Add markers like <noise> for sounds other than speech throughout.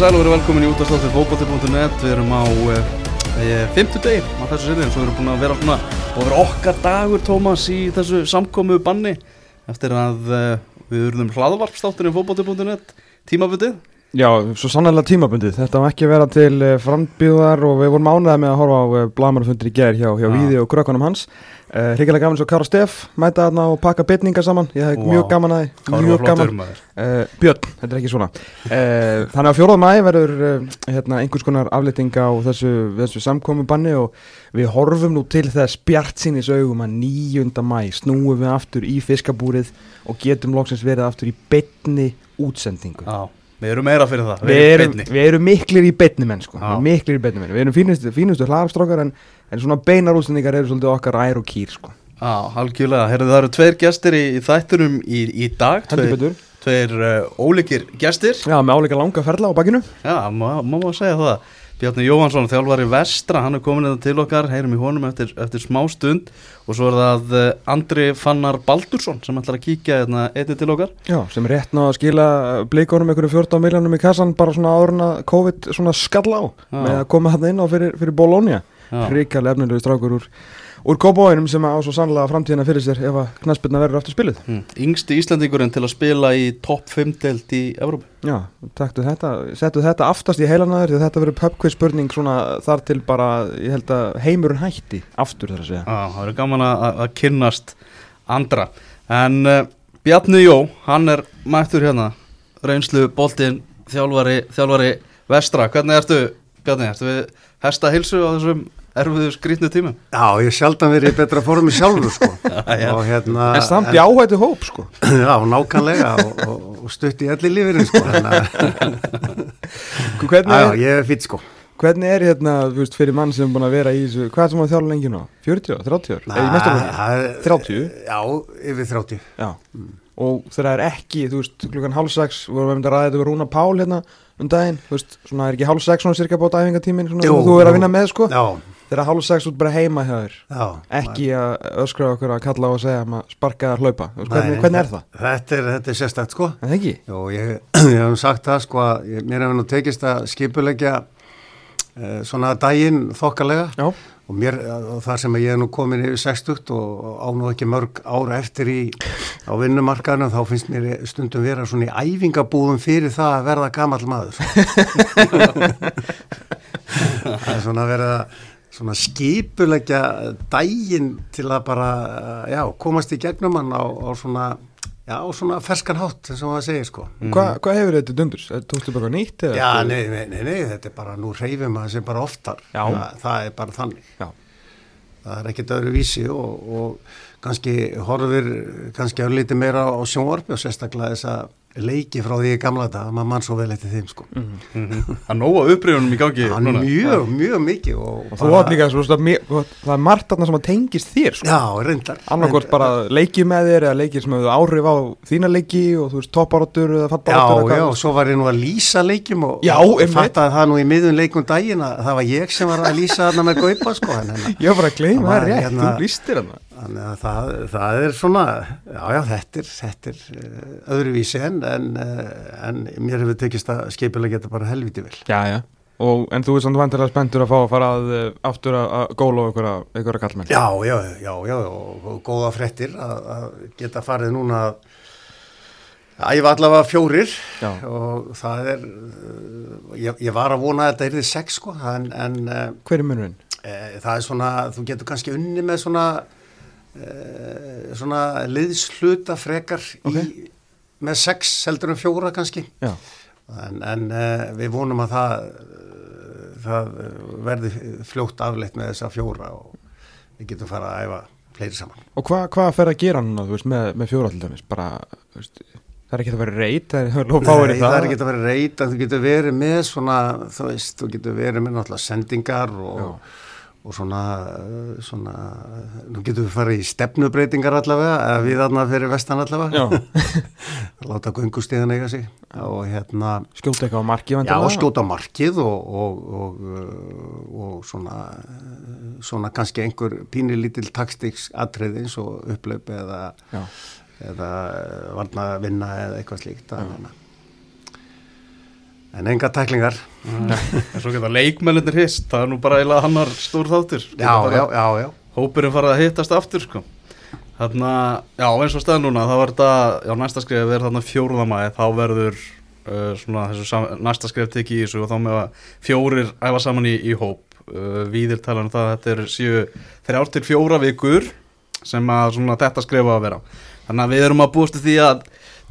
sæl og verið velkomin í útastáttir fókbóti.net Við erum á e, fymtu degi á þessu sinni en svo erum við búin að vera svona og vera okkar dagur Tómas í þessu samkomu banni eftir að e, við urðum hlaðvarpstáttir í fókbóti.net tímabutið Já, svo sannlega tímabundið. Þetta var ekki að vera til uh, frambíðar og við vorum ánæðið með að horfa á uh, blamarfundir í gerð hjá, hjá Já. Víði og krökkunum hans. Uh, Ríkilega gaman svo Kára Steff, mæta þarna og pakka bytningar saman. Ég hef Vá. mjög gaman að var mjög gaman. Uh, Björn, þetta er ekki svona. Uh, þannig að 4. mæ verður hérna, einhvers konar aflýting á þessu, þessu samkomu banni og við horfum nú til þess bjart sínis augum að 9. mæ snúum við aftur í fiskabúrið og getum loksins verið aftur í bytni útsendingu. Já, við erum meira fyrir það. Við erum, beinni. við erum miklir í beinni menn sko. Við erum miklir í beinni menn. Við erum fínustu, fínustu hlaðarstrókar en, en svona beinar útsendingar eru svolítið okkar ær og kýr sko. Já, algjörlega, Herðu, það eru tveir gestir í, í þættunum í, í dag. Tveir, betur. tveir uh, ólíkir gestir. Já, með áleika langa ferla á bakinu. Já, má, má segja það Bjarni Jóhansson, þjálfari Vestra, hann er komin þetta til okkar, heyrum í honum eftir, eftir smá stund og svo er það uh, Andri Fannar Baldursson sem ætlar að kíkja hérna einnig til okkar Já, sem er rétt ná að skila blikonum einhverju 14 miljónum í kassan bara svona að COVID svona skall á Já. með að koma hann inn á fyrir, fyrir Bologna Já. Ríkjali efnilegu strákur úr, úr Kópavóinum sem á svo sannlega framtíðina fyrir sér ef að knæspilna verður aftur spiluð. Hm. Yngsti Íslandingurinn til að spila í topp 5 delt í Evrópu. Já, taktu þetta, settu þetta aftast í heilanæður því þetta verður pubquiz spurning svona þar til bara, ég held að heimurinn hætti aftur þar að segja. Já, það verður gaman að, að kynnast andra. En uh, Bjarni Jó, hann er mættur hérna. Reynslu boltinn þjálfari, þjálfari Vestra. Hvernig ertu, Bjarni, ertu við hesta hilsu á þessum erfiðu skrýtnu tímum? Já, ég sjaldan verið í betra formi sjálfur sko <laughs> já. og hérna En samt í áhættu hóp sko. <laughs> Já, nákvæmlega og, og, og stutt í elli lífinu sko þannig <laughs> að Hvernig já, já, er, ég er fýtt sko hvernig er hérna, þú veist, fyrir mann sem er búin að vera í þessu, hvað er sem að þjálfa lengi nú? 40, 30 ár? Eða í mestarflokki? Það er- 30? Já, yfir 30 Já. Og þegar það er ekki, þú veist, klukkan hálf sex, vorum við myndið að ræða þetta við Rúna Pál hérna um daginn, þú veist, svona er ekki hálf sex svona cirka bóta æfingatímin, svona Jú, þú er að vinna með, sko. Já, Þegar hálf sex út bara heima hjá þér. ekki að öskra okkur að kalla á að segja að sparka að hlaupa veist, Nei, hvernig, hvernig er það? Þetta er, þetta er sérstætt sko? Jó, ég, <clears throat> ég hef sagt það sko að mér hefur nú tekist að skipulegja uh, svona daginn þokkalega Já, og mér, og þar sem ég er nú komin yfir 60 og á nú ekki mörg ára eftir í á vinnumarkaðinu þá finnst mér stundum vera svona í æfingabúðum fyrir það að verða gamall maður <laughs> það er svona að verða svona skipulegja daginn til að bara já, komast í gegnum hann á, á svona já, á svona ferskan hátt eins og það segir sko Hva, hvað hefur þetta dundurs? Tókstu bara nýtt? eða? Já, nei, nei, nei, nei, þetta er bara, nú reyfum maður sem bara oftar, Já. það, það er bara þannig, Já, það er ekkert öðru vísi og, og kannski horfir kannski örlítið meira á sjónvarpi og sérstaklega þessa leiki frá því í gamla dag, maður mann svo vel eftir þeim sko. Mhm. Það er nóga upprifunum í gangi er núna. mjög, mjög mikið og, og þú átt líka svo, það er margt þarna sem að tengist þér sko. Já, reyndar. annarkort bara leikið með þér eða leikið sem hefur áhrif á þína leiki og þú veist topparóttur eða Já, fattaróttur já, svo var ég nú að lýsa leikjum og, Já, og fattaði það nú í miðun leikum daginn að það var ég sem var að lýsa þarna með gaupa sko, en, en, Ég var bara að gleyma, Það er rétt, hérna- þú lístir hann Þannig að það, það er svona, já, já, þetta er, þetta er uh, öðruvísi en, en, uh, en mér hefur tekist að skipilega geta bara helviti vel. Já, já Og, en þú er samt vantilega spenntur að fá að fara að, uh, aftur að, að góla á einhverja, einhverja kallmenn Já, já, já, já, og, og góða frettir að, að geta farið núna að æfa allavega fjórir Já. og það er, ég, ég var að vona að þetta er þið sex sko, en, en Hver er munurinn? Eh, það er svona, þú getur kannski unni með svona eh, svona liðsluta frekar Ok. í, með sex heldur en fjóra kannski Já, en, en eh, við vonum að það eh, það verði fljótt afleitt með þessa fjóra og við getum fara að æfa fleiri saman Og hvað hva fer að gera núna, veist, með, með fjóra til dæmis? Bara, þú veist, það er ekki að vera reyt, það er lóf fáir í það. það er ekki að vera reyta, þú getur verið með svona, þú veist, þú getur verið með náttúrulega sendingar og, og svona, uh, svona, nú getur við farið í stefnubreitingar allavega, eða við þarna fyrir vestan allavega, <laughs> láta göngustíðan eiga sig. Og hérna, skjóta eitthvað á marki já, og skjóta markið og, og, og, uh, og svona, svona kannski einhver pínilítil takstiks atriði eins og upplaup eða, eða varna vinna eða eitthvað slíkt, að en enga tæklingar. <laughs> En svo geta leikmenninir hist það er nú bara eiginlega hannar stór þáttur. Já, já, já, já. hópurinn farið að hittast aftur sko. þarna, já eins og stað núna þá verður þetta, já næsta skrif verður þarna fjórðamæði, þá verður uh, svona þessu næsta skrif tekið í þessu og þá með að fjórir æfa saman í, í hóp, uh, víðir tala um það að þetta er síu þrjár til fjóra vikur sem að svona þetta skrifa að vera, þannig að við erum að búast til því að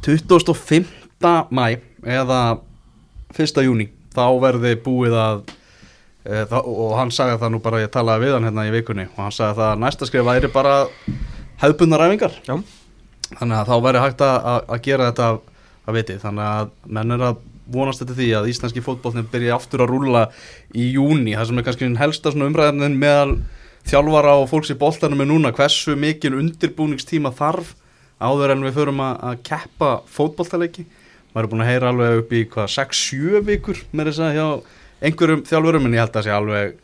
25. mæ eða 1. júni þá verði búið að e, það, og hann sagði það nú bara ég talaði við hann hérna í vikunni og hann sagði það að næsta skrif væri bara hefðbundnar æfingar Já. þannig að þá væri hægt að, að- að gera þetta af viti þannig að menn er að vonast þetta því að íslenski fótbollin byrja aftur að rúlla í júni það sem er kannski helsta umræðin meðal þjálfara og fólks í boltanum er núna hversu mikil undirbúningstíma þarf áður en við förum að, að keppa fótbolltaleiki maður er búin að heyra alveg upp í hvað 6-7 vikur með þess að hjá einhverjum þjálfurum en ég held að það sé alveg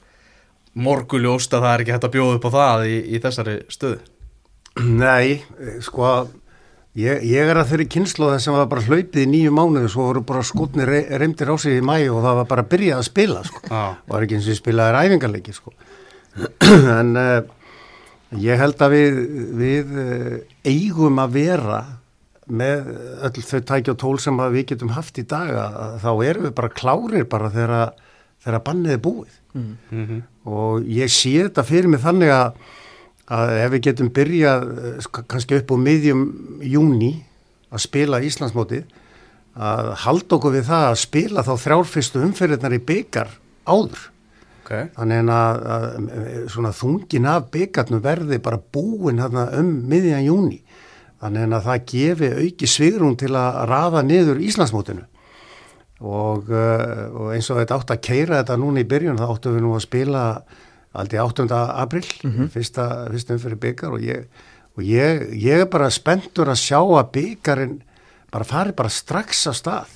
morguljóst að það er ekki hægt að bjóða upp á það í, í þessari stöðu Nei, sko ég, ég er að þeirri kynslu sem var bara hlaupið í nýju mánuðu svo voru bara skotni re, reymdir á sig í mæ og það var bara að byrja að spila sko. Já. var ekki eins og spilaðir æfingarleiki sko. en uh, ég held að við, við uh, eigum að vera með öll þau tæki og tól sem að við getum haft í dag að, þá erum við bara klárir bara þegar, þegar bannið er búið mm -hmm. og ég sé þetta fyrir mig þannig að, að ef við getum byrjað eh, sk- kannski upp á miðjum júni að spila Íslandsmótið að halda okkur við það að spila þá þrjárfyrstu umferðirnar í byggar áður okay. þannig að, að svona þungin af byggarnum verði bara búin þarna um miðjan júni þannig að það gefi auki svigrún til að raða niður Íslandsmótinu og, uh, og eins og þetta átt að keira þetta núna í byrjun þá áttum við nú að spila aldrei 8. april fyrsta, fyrsta umfyrir byggar og, ég, og ég, ég er bara spenntur að sjá að byggarinn bara fari bara strax á stað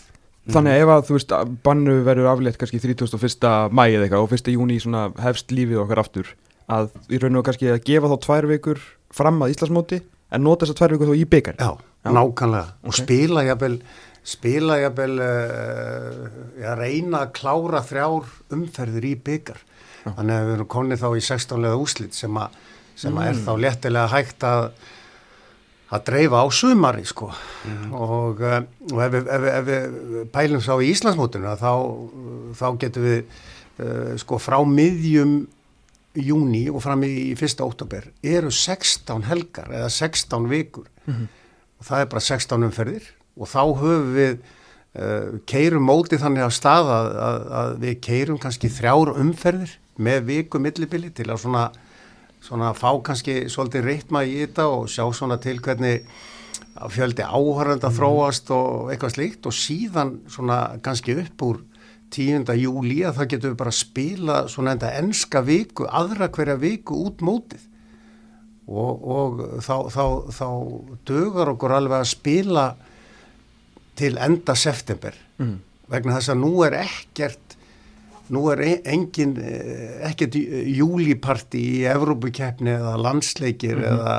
Þannig að ef að þú veist að bannu verður aflétt kannski 31. mæ eða eitthvað og 1. júni svona hefst lífið okkar aftur að í raun og kannski að gefa þá tvær vikur fram að Íslandsmóti en nota þessar tvær vikur þó í byggar Já, Já. nákvæmlega. Og Ok. spila jafnvel spila jafnvel uh, að reyna að klára þrjár umferðir í byggar þannig að við erum konið þá í 16 leða úslit sem, a, sem að er þá léttilega hægt að að dreifa á sumari sko. Og, uh, og ef, við, ef, við- ef við pælum sá í Íslandsmótinu þá, þá getum við uh, sko frá miðjum júni og fram í, fyrsta óttabér eru 16 helgar eða 16 vikur. Og það er bara 16 umferðir og þá höfum við uh, keirum móti þannig af stað að, að, að við keirum kannski þrjár umferðir með viku millibili til að svona, svona fá kannski svolítið reitma í þetta og sjá svona til hvernig að fjöldi áhörðanda þróast og eitthvað slíkt og síðan svona kannski upp úr 10. júli að það getum við bara að spila svona enda enska viku, aðra hverja viku út mótið og, og þá, þá, þá dögar okkur alveg að spila til enda september Mhm. vegna þess að nú er ekkert nú er e- engin eh, ekkert júliparti í Evrópukeppni eða landsleikir eða,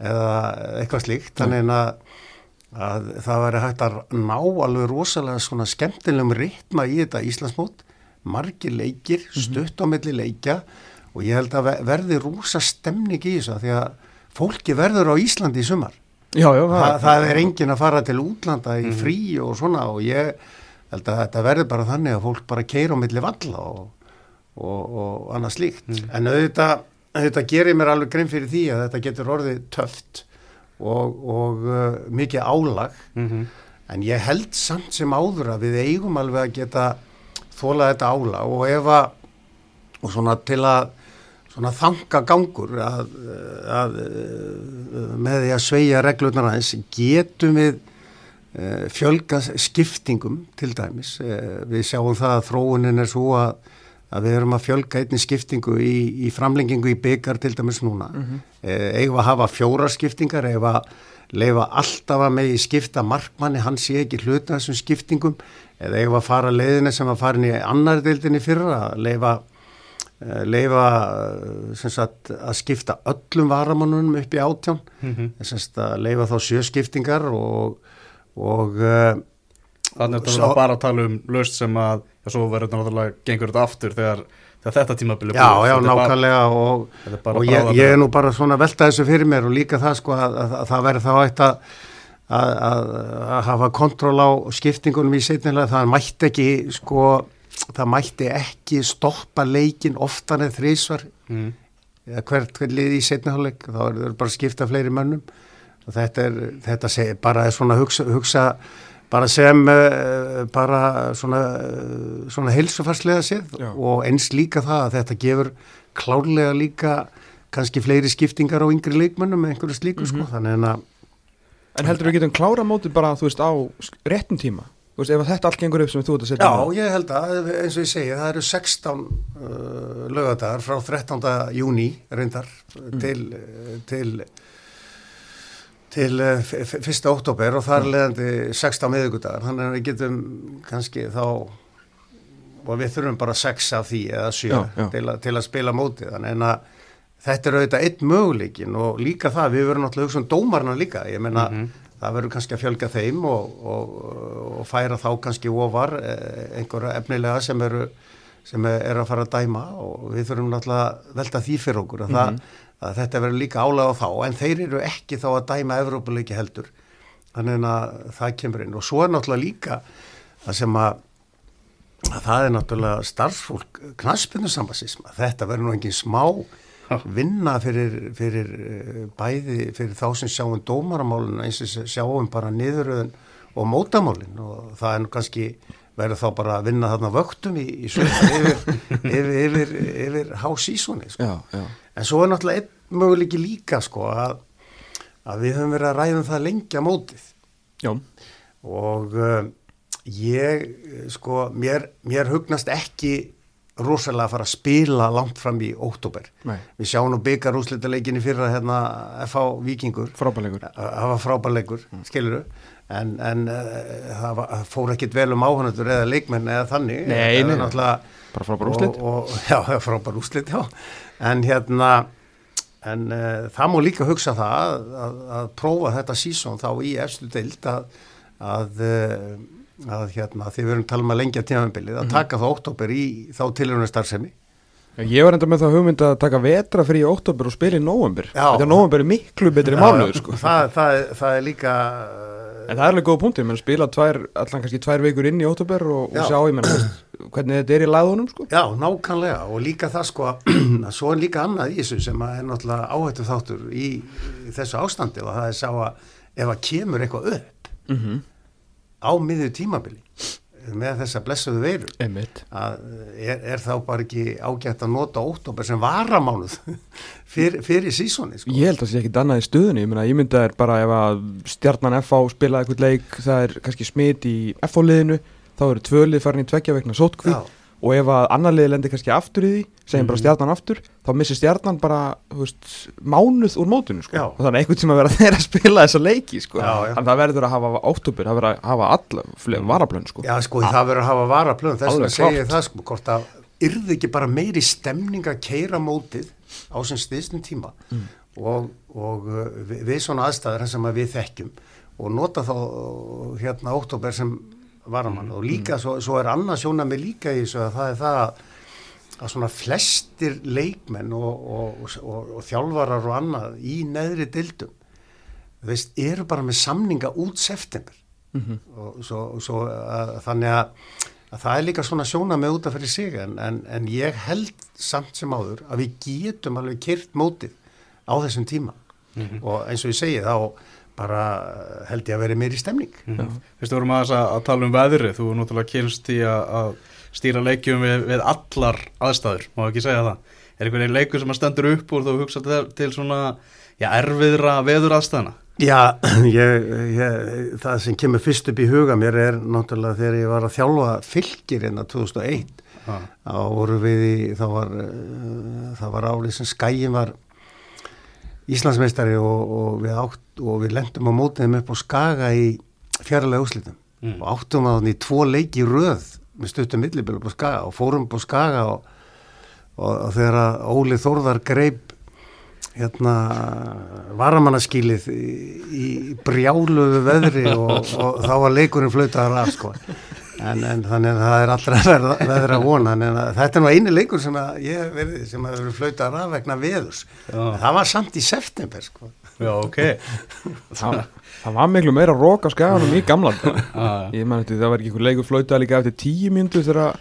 eða eitthvað slíkt þannig að, að það væri hægt að ná alveg rosalega svona skemmtilegum ritma í þetta Íslandsmót. Margir leikir, stutt á milli leikja og ég held að ve- verði rosa stemning í þessu því að fólki verður á Íslandi í sumar. Já, já, Þa, það er engin að fara til útlanda í frí og svona og ég held að þetta verður bara þannig að fólk bara keira á milli valla og, og, og annað slíkt. En auðvitað, auðvitað gerir mér alveg grein fyrir því að þetta getur orðið töft og, og uh, mikið álag. Mm en ég held samt sem áður að við eigum alveg að geta þólað þetta álag og ef að og svona til að svona þanga gangur að, að, að með því að sveia reglurnar aðeins getum við uh, fjölga skiptingum til dæmis. Uh, við sjáum það að þróunin er svo að, að við erum að fjölga einni skiptingu í, í framlengingu í byggar til dæmis núna. Mm eigum að hafa fjóra skiptingar eigum að leifa alltaf að megi skipta markmanni, hann sé ekki hluta þessum skiptingum eða eigum að fara leiðina sem að fara inn í annar deildinni fyrra að leifa eh, leifa eh, sagt, að skipta öllum varamannunum upp í átján. Mhm. sem sagt, að leifa þá sjö skiptingar og, og, eh, Þannig er Sá- þetta bara að tala um laust sem að, já, svo verður þetta náttúrulega gengur þetta aftur þegar, þegar þetta tímabili Já, já, nákvæmlega og, er og ég, ég er nú bara svona að velta þessu fyrir mér og líka það sko að, að, að það verður þá eitt að, að, að, að hafa kontról á skiptingunum í setnilega, það mætti ekki sko, það mætti ekki stoppa leikin oftan eða þrísvar Mm. eða hvert, lið í setniháleik þá er það bara að skipta fleiri mönnum. Og þetta er, þetta seg, bara er svona hugsa, hugsa bara sem uh, bara svona, uh, svona heilsufarslega séð Já. og eins líka það að þetta gefur klárlega líka kannski fleiri skiptingar á yngri leikmönnum með einhverju slíku sko, þannig en að En heldur við getum klára mótið bara, þú veist, á réttum tíma? Þú veist, ef að þetta allt gengur upp sem þú ert að setja Já, ég held að, eins og ég segi, það eru 16 uh, lögadagar frá 13. júni reyndar til, uh, til, til uh, f- f- 1. oktober og þar leðandi 16 miðugudagar, þannig að við getum kannski þá og við þurfum bara 6 af því eða 7 Já, já. Til, til að spila mótið, þannig að þetta er auðvitað einn möguleikin og líka það, við verðum náttúrulega hugsa um dómarna líka, ég meina það verður kannski að fjölga þeim og, og, og færa þá kannski ofar eh, einhverja efnilega sem eru sem er að fara að dæma og við þurfum náttúrulega að velta því fyrir okkur að, það, að þetta verður líka álega á þá en þeir eru ekki þá að dæma Evrópuleiki heldur. Þannig að það kemur inn. Og svo er náttúrulega líka það sem að, að það er náttúrulega starfsfólk knaspinnusambassisma þetta verður nú engin smá vinna fyrir, fyrir eh, bæði fyrir þá sem sjáum dómaramálun eins og sjáum bara niðuröðun og mótamálin. Og það er nú kannski verður þá bara að vinna þarna vöktum í, í sveitar <laughs> yfir, yfir, yfir, yfir hásísoni sko. En svo er náttúrulega einn möguleiki líka sko að, að við höfum verið að ræðum það lengja mótið Já, og uh, ég eh, sko mér, mér hugnast ekki rosalega að fara að spila langt fram í óttúber. Við sjáum nú byggar úrslitaleikinni fyrra hérna FH Víkingur. frábæleikur. Það var frábærleikur, mm. skiluru. En, en uh, það var, fór ekkit vel um áhanatur eða leikmenn eða þannig. Nei, náttúrulega- Bara frábær og, <laughs> já, frábær úrslit, já. En hérna, en uh, það má líka hugsa það að, að, að prófa þetta sísón þá í efstu deild að, að, að hérna, því við erum talað um að lengja tímabilið, að taka þá óttóper í þá tilhörunum starfsemi. Ég var enda með það hugmynd að taka vetra frí í óttobur og spila í nóvembur. Já. Þetta nóvembur er miklu betri mánuður, sko. Það, það, það er líka... En það er alveg góða punktur, menn spila tvær, allan kannski tvær vikur inn í óttobur og, og Já. sjá, ég menn, hvernig þetta er í laðunum, sko. Já, nákvæmlega og líka það sko <clears throat> að svo er líka annað í þessu sem er náttúrulega áhættu þáttur í, í þessu ástandi og það er sá að ef að kemur eitthvað upp Mm á miðju tímabili með þessa blessuðu Einmitt. að er, er þá bara ekki ágætt að nota óttobur sem varamánuð <laughs> fyrir, fyrir sísoni sko. Ég held að það sé ekki annað í stöðunni, ég ég myndi að er bara ef að stjarnan FH spila eitthvað leik, það er kannski smit í FH-liðinu, þá eru tvölið farin í tveggja vegna sótkví Já. Og ef að annar liði lendir kannski aftur í því, segjum bara stjarnan aftur, þá missir stjarnan bara, þú veist, mánuð úr mótinu, sko. Já. Og þannig að einhvern tíma verða <laughs> þeir að spila þessa leiki, sko. Já, já. Þannig að það verður að hafa óttúbur, það verður að hafa alla mm. varablön, sko. Já sko það verður að hafa varaplön þess að segja það sko hvort að yrði ekki bara meiri stemning að keira mótið á sem stiðstum tíma og, og uh, við, við svona aðstæður sem að við þekkjum og nota þá uh, hérna oktober sem varamann. Og líka svo, svo er annað sjóna með líka í þessu að það er það að, að svona flestir leikmenn og, og, og, og þjálfarar og annað í neðri dildum veist, eru bara með samninga út september. Og svo, og svo að, þannig að, að það er líka svona sjóna með út af fyrir sig en, en, en ég held samt sem áður að við getum alveg kyrt mótið á þessum tíma. Og eins og ég segi þá bara held ég að vera meiri stemning. Fyrst við vorum aðeins að, að tala um veðri þú er náttúrulega kynst í að, að stýra leikjum við, við allar aðstæður má ekki segja það. Er einhverjum leikur sem að stendur upp úr þú hugsa til, til svona já, erfiðra veður aðstæðana Já, <clears throat> ég, ég, það sem kemur fyrst upp í huga mér er náttúrulega þegar ég var að þjálfa fylgir hérna 2001 Já. þá voru við í, þá var, það var árið sem skæin var Íslandsmeistari og, og, við átt, og við lendum á mótiðum upp á Skaga í fjárlega úslitum Mm. og áttum að hann í tvo leiki röð með stuttum millibil upp á Skaga og fórum upp á Skaga og, og, og þegar að Óli Þórðar greip hérna varamannaskílið í, í brjáluðu veðri og, og þá var leikurinn flautaðar af sko en, en þannig að það er allra verða, veðra vona en þetta er nú eini leikur sem að ég verði sem að verið flautaðar af vegna veðus Já. það var samt í september sko. Já, ok. Það, það var miklu meira rók á skaganum í gamla <laughs> ég man eftir það var ekki einhver leikur flauta líka eftir tíu mínútu þegar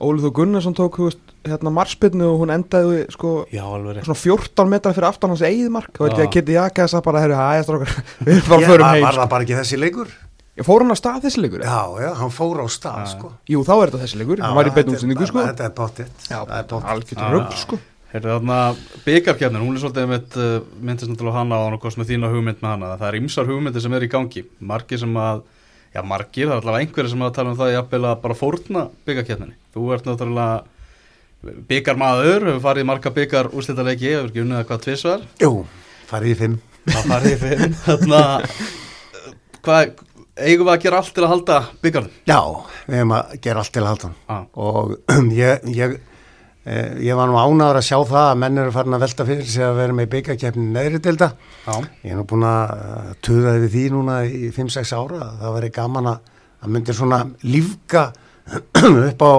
Ólið og Gunnarsson tók veist, hérna marspilnu og hún endaði sko Já, svona 14 metrar fyrir aftan hans eigðmark og að Kitty Jaka þess að bara herri hægast strákar, <laughs> við erum bara Ég- förum heim. var það bara ekki þessi leikur? Ég fór hann að stað þessi leikur? Já, já, hann fór á stað sko. Jú, þá er þetta þessi leikur, hann var í beinni útsendingu sko. Þetta er er algjört Já. rugg sko. Heyrðu þarna byggarkjarnin, hún er svolítið uh, myndist náttúrulega á hana og hann og hvort með þína hugmynd með hana. Það er ymsar hugmyndir sem er í gangi. Margir sem að, já margir það er allavega einhverjir sem að tala um það jafnvel að bara fórna byggarkjarninni, þú ert náttúrulega byggarmaður, hefur farið í marga byggar úrslítalegi, hefur ekki unnið að hvað tvisvar. Jú, farið í fimm. Farið í fimm. Þarna, hvað, eigum við að gera allt til að halda byggarnum? Já, við hefum að gera allt til að halda Ah. og <clears throat> ég, ég, eh, ég var nú ánaður að sjá það að menn eru farin að velta fyrir sig að vera með byggakefni neðri delta Já, ég er nú búin að uh, tuða yfir því núna í 5-6 ára það væri gaman að að myndir svona lífga <clears throat> upp á,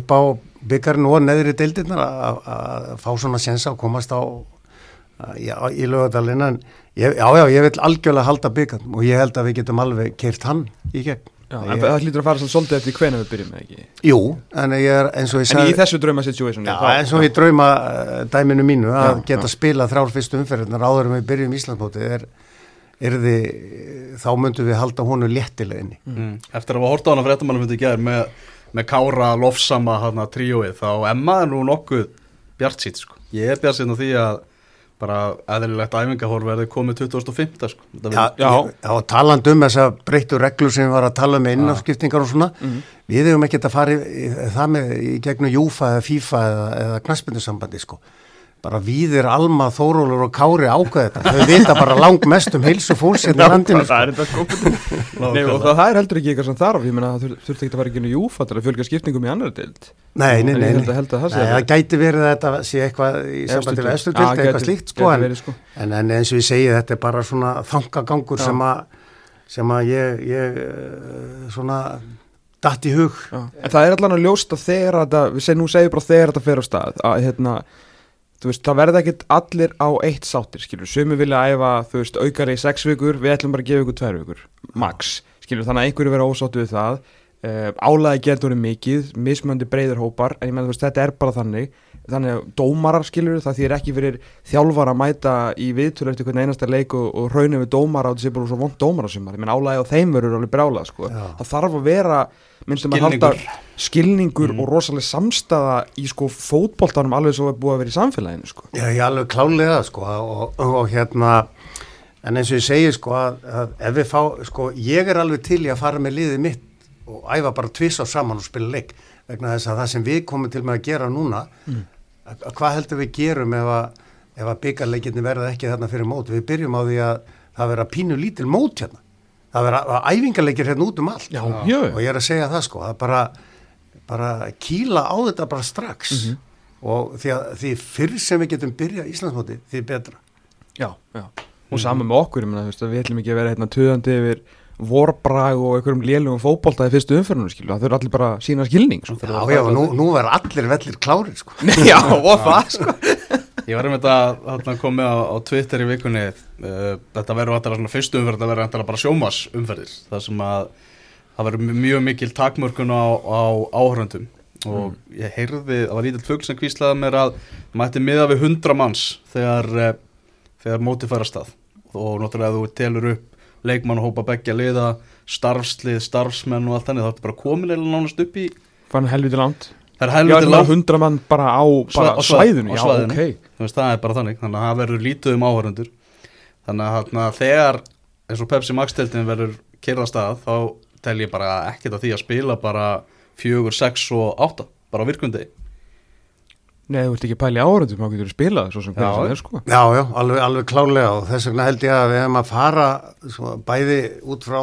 upp á byggarinn og neðri deildirnar að, að fá svona sensa að komast á já, í lögadalinn en ég, já, já, ég vil algjörlega halda byggarn og ég held að við getum alveg keirt hann í gegn Já, ég, en það hlýtur að fara svolítið eftir hvena við byrjum með ekki Jú, en ég er eins og ég En sagði í þessu drauma situation Já, eins og í drauma uh, dæminu mínu að Já, geta já. spilað þrjár fyrstu umferðinar áður en við byrjum Íslandsmótið er, er þið, þá myndum við halda honu léttilega inni. mm. eftir að hafa hort á hana fréttamannum myndi gera með, með Kára lofsama hana tríóið, þá Emma er nú nokkuð bjart bara eðlilegt æfingahorf verði komið 2005 sko. Þetta Já, Já. já, taland um þessa breyttu reglur sem við varum að tala um með innafskiptingar og svona, við hefum ekkert að fara í, í, það með í gegnum Júfa eða FIFA eða, eða knaspindusambandi sko. Bara víðir Alma, Þórólur og Kári ákveð þetta. Þau vita bara lang mest um heilsu fólks hérna í landinu. það er þetta sko <laughs> Nei, og það, er heldur ekki eitthvað sem þarf ég meina það þur- þurfti ekki að fara ekki inn í til að fjölga skiptingum í annar dild Nei, nei, nei. að- að það gæti verið að þetta sé eitthvað í sambandi við deild. Já, eitthvað slíkt sko, en, sko. en, en eins og ég segi þetta er bara svona þangagangur sem að sem að ég, ég eh, svona datt í hug. En það er allan að ljósta þegar þetta, við segjum nú segjum bara þegar þetta fer á stað að hérna, veist, það verða ekkit allir á eitt sáttir, skilur, sumi vilja æfa, þú veist, aukari í sex vikur, við ætlum bara að gefa ykkur tvær vikur, max, skilur, þannig að einhverju vera ósáttu við það, uh, álæði verið mikið, mismöndi breyðir hópar, en ég menn, þú veist, þetta er bara þannig, þannig að dómarar, skilur, það þýr ekki fyrir þjálfar að mæta í viðtölu eftir hvern einasta leik og, og raunum við dómara og þessi bara svo vond dómara sem ég menn, álæði á þeim verður alveg brálað, sko, Já. það þarf að vera minnstum að halda skilningur og rosalega samstaða í sko fótboltanum alveg svo er búið að vera í samfélaginu sko. Já, ég alveg klálega sko og, og, og hérna en eins og ég segi sko að, að ef við fá, sko, ég er alveg til í að fara með liðið mitt og æfa bara tviss á saman og spila leik vegna þess að það sem við komum til með að gera núna Mm. Að, að hvað heldur við gerum ef að, að byggarleikinni verða ekki þarna fyrir mót? Við byrjum á því að það vera pínu lítil mót hérna. Það vera að æfingarleikir hérna út um allt. Já, og já, ég er að segja það sko að bara, bara kýla á þetta bara strax. Mhm. og því að því fyrr sem við getum byrjað Íslandsmóti því betra. Já, já. og saman með okkur að við ætlum ekki að vera hérna töðandi yfir vorbrag og einhverjum lélugum fótbolta í fyrstu umferðinu skilju, það þurfa allir bara að sína skilning sko. Já, já, nú, nú verður allir vellir klárir sko. <laughs> já, og það sko. Ég var um þetta að koma á, á Twitter í vikunni uh, þetta verður alltaf svona fyrstu umferð þetta verður alltaf bara sjómas umferðir það sem að það verður mjög mikil takmörkun á, á áhöröndum og ég heyrði, það var lítill fugg sem kvíslaði mér að mætti miða við 100 manns þegar, uh, þegar móti færa stað. Og náttúrulega ef þú telur upp leikmann hópa beggja liða starfslið, starfsmenn og allt þannig. Þá ertu bara komin eða nánast upp í fann helviti langt. Það er já, helviti þetta langt. er hundra mann bara á bara á svæ- svæðinu, á já, svæðinu. ok. Þú veist, það er bara þannig, þannig að það verður lítið um áhörundur þannig að þegar eins og Pepsi Max teltin verður kyrra stað þá tel ég bara ekkert að því að spila bara fjögur, sex og átta bara á virkundi Nei, þú ert ekki að pæla í áhörundum, þá getur þú spilað svo sem hvernig sem er sko. Já, já, alveg, alveg klálega og þess vegna held ég að við hefum að fara svo, bæði út frá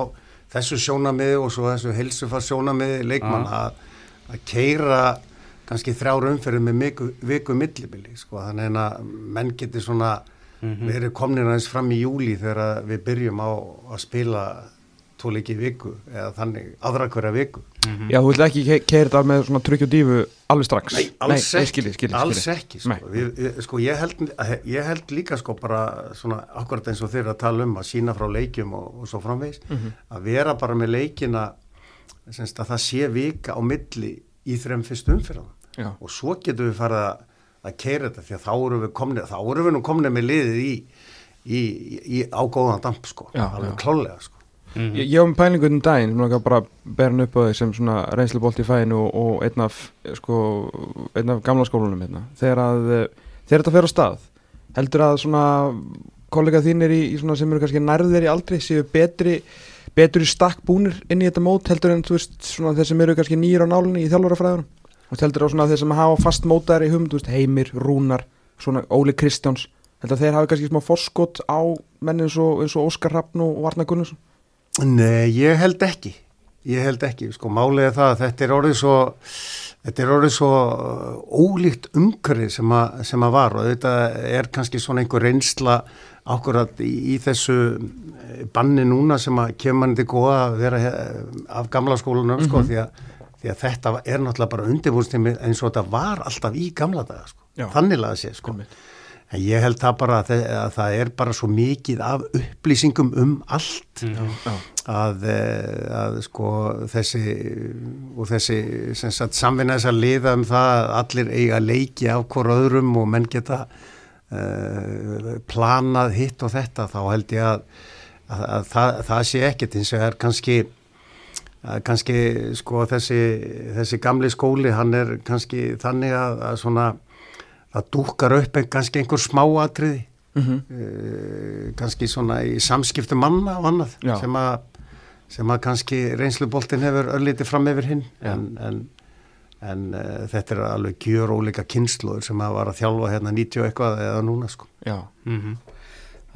þessu sjónamiði og svo þessu heilsufars sjónamiði leikmann að, að keira kannski þrjár umferðið með viku, viku millibili sko, þannig að menn getur svona verið komnir aðeins fram í júli þegar við byrjum á að spila í viku eða þannig aðra hverja viku. Já, þú vilt ekki keira þetta með svona trygg og dífu alveg strax? Nei, alls nei, ekki, skilji, skilji, alls skilji. ekki sko. Við, við, sko, ég, held, ég held líka sko bara svona akkurat eins og þeir að tala um að sína frá leikjum og, og svo framvegis Mhm. að vera bara með leikina semst, að það sé vika á milli í þrem fyrstu umfyrðan og svo getum við farið að, að keira þetta því að þá erum við komni, þá erum við nú komni með liðið í, í, í, í ágóðan damp sko, Já, alveg já. klálega sko Ég, ég var með pælingu um daginn, sem langar bara að bera hann upp á þig sem svona reynslubolt í fæinu og, og einn af, sko, einn af gamla skólunum hérna. Þegar að, eh, þegar þetta fer á stað, heldur að svona kollega þínir í, í svona sem eru kannski nærðir í aldri séu betri, betri stakk búnir inn í þetta mót heldur en þú veist svona þeir sem eru kannski nýjur á nálinni í þjálfarafræðunum. Og heldur á svona þeir sem hafa fast mótaðar í hum, þú veist, Heimir, Rúnar, svona Óli Kristjáns, heldur að þeir hafi kannski smá forskot á menn eins og, eins og Óskar Rappn og Varnar Gunnarsson. Nei, ég held ekki. Ég held ekki, sko, er það að þetta er orðið svo þetta er orðið svo uh, ólíkt umhverfið sem, að- sem að var og þetta er kannski svona einhver reynsla ákvörðat í, í þessu eh, banni núna sem að kemur manni til góða að vera af gamla skólanum, sko, því að, því að þetta er náttúrulega bara undirbúrstími eins og þetta var alltaf í gamla daga, sko, Já. þannig laga sér, sko. Einmitt. En ég held það bara að, að það er bara svo mikið af upplýsingum um allt Já. að, eh, að sko þessi og þessi samvinna þess að liða um það að allir eiga leiki af hvort öðrum og menn geta uh, planað hitt og þetta þá held ég að, að, að það, það sé ekkert eins og er kannski kannski sko þessi, þessi gamli skóli hann er kannski þannig að, að svona það dúkar upp ein, kannski einhver smáatriði Mhm. uh, kannski svona í samskiptum manna og annað Já. sem að, sem að kannski reynsluboltin hefur örlítið fram yfir hinn Já. en, en, en uh, þetta er alveg gjör ólíka kynsluður sem að var að þjálfa hérna 90 og eitthvað eða núna sko Já. Mm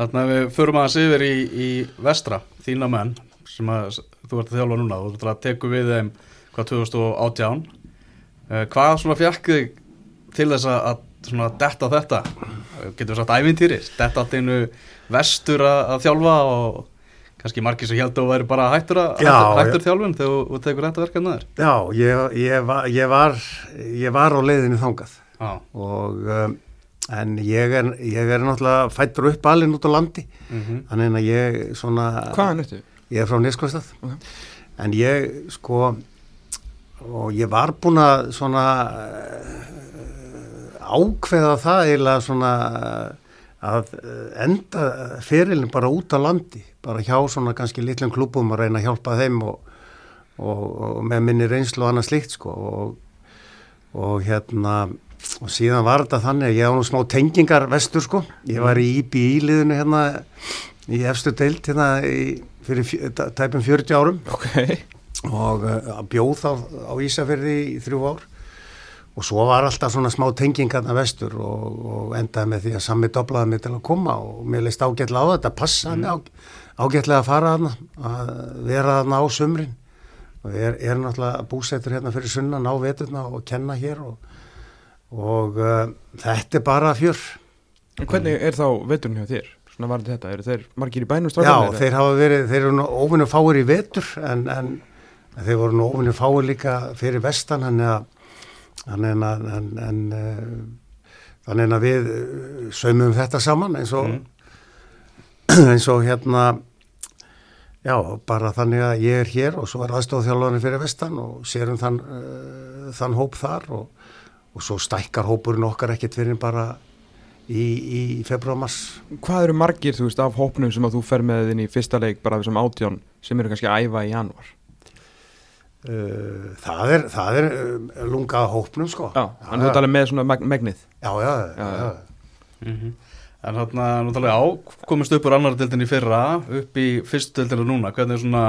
Þannig að við förum aðeins yfir í, í vestra, þína menn sem að þú ert að þjálfa núna og þú ert að teku við þeim hvað 2018 uh, hvað svona fjekk þig til þess að, að svona detta þetta getur við sagt ævintýri detta allt einu vestur að, að þjálfa og kannski margir sem heldur að væri bara hættur, að, Já, hættur, hættur já. þjálfun þegar þú- tekur þetta verkefni þér Já, ég, ég, var, ég, var, ég var á leiðinu þangað Já, og um, en ég er, ég er náttúrulega fættur upp alinn út á landi mm þannig að ég svona Hvaðan ertu? Ég er frá Neskvistað Ok. en ég sko og ég var búin að svona ákveða það eiginlega svona að eh, enda ferilin bara út á landi bara hjá svona kannski litlum klubum að reyna að hjálpa þeim og, og, og með minni reynslu og annað slíkt sko. Og, og hérna og síðan var þetta þannig að ég á nú smá tengingar vestur sko, ég var í IBI-liðinu hérna í efstu deilt hérna í, fyrir fjö, tæpum 40 árum. Ok. og uh, bjóð þá á Ísafyrði í þrjú ár og svo var alltaf svona smá tengingarna vestur og, og endaði með því að sami doblaði mig til að koma og mér leist ágætlega á þetta, passaði mig á, ágætlega að fara þarna, að vera þarna á sumrin og er, er náttúrulega búsettur hérna fyrir sunnan á veturna og kenna hér og, og uh, þetta er bara fjör. En Hvernig er þá veturinn hjá þér? Svona var þetta, eru þeir margir í bænum Já, strákarnir, eða? þeir hafa verið, þeir eru nú óvinnu fáir í vetur en, en þeir voru nú óvinnu fáir líka fyrir vestan þannig að þannig að, en, en, uh, þannig að við uh, saumum þetta saman eins og <clears throat> eins og hérna já, bara þannig að ég er hér og svo er aðstofþjálfarnir fyrir vestan og sérum þann, uh, þann hóp þar og, og svo stækkar hópurinn okkar ekkert fyrir bara í, í februar-mars Hvað eru margir, þú veist, af hópnum sem að þú fer með inn í fyrsta leik bara þessum átján sem eru kannski að æfa í januar? Uh, það er, það er uh, lunga hópnum sko Já, en þú talar með svona meg megnið. já, já, já, Já, já. Mhm. En þarna, nú tala ég á, komist upp úr annar deildin í fyrra, upp í fyrstu deildinu núna, hvernig svona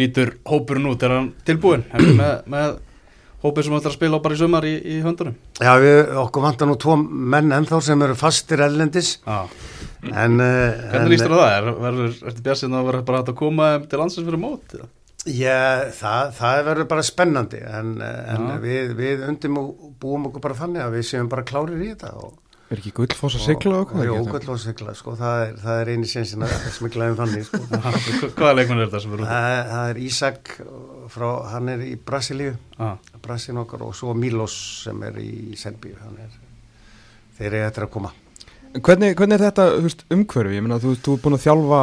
lítur hópurinn út, er hann tilbúin? Er með, með hópur sem ætlar að spila á bara í sumar í, í höndunum? já við, okkur vantar nú tvo menn ennþá sem eru fastir ellendis Já. en, uh, Hvernig lístur það? Er, verður, ertu bjart sinna að vera bara hægt að koma þeim til landsins fyrir mót? Já, það, það verður bara spennandi en, en við, við undum og búum okkur bara þannig að við séum bara klárir í þetta og, Er ekki gullfoss að sigla og, Jú, hvað? gull og sigla, sko, það er, það er eini sinnsinn að smigla um þannig, sko. <laughs> Hvaða leikmenn er þetta sem út? það, það er Ísak frá, hann er í Brasilíu, Ah, Brasilíu okkar og svo Milos sem er í Serbíu, hann er, þeir eru eftir að koma. Hvernig, hvernig er þetta umhverfi? Ég meina, þú, þú er búin að þjálfa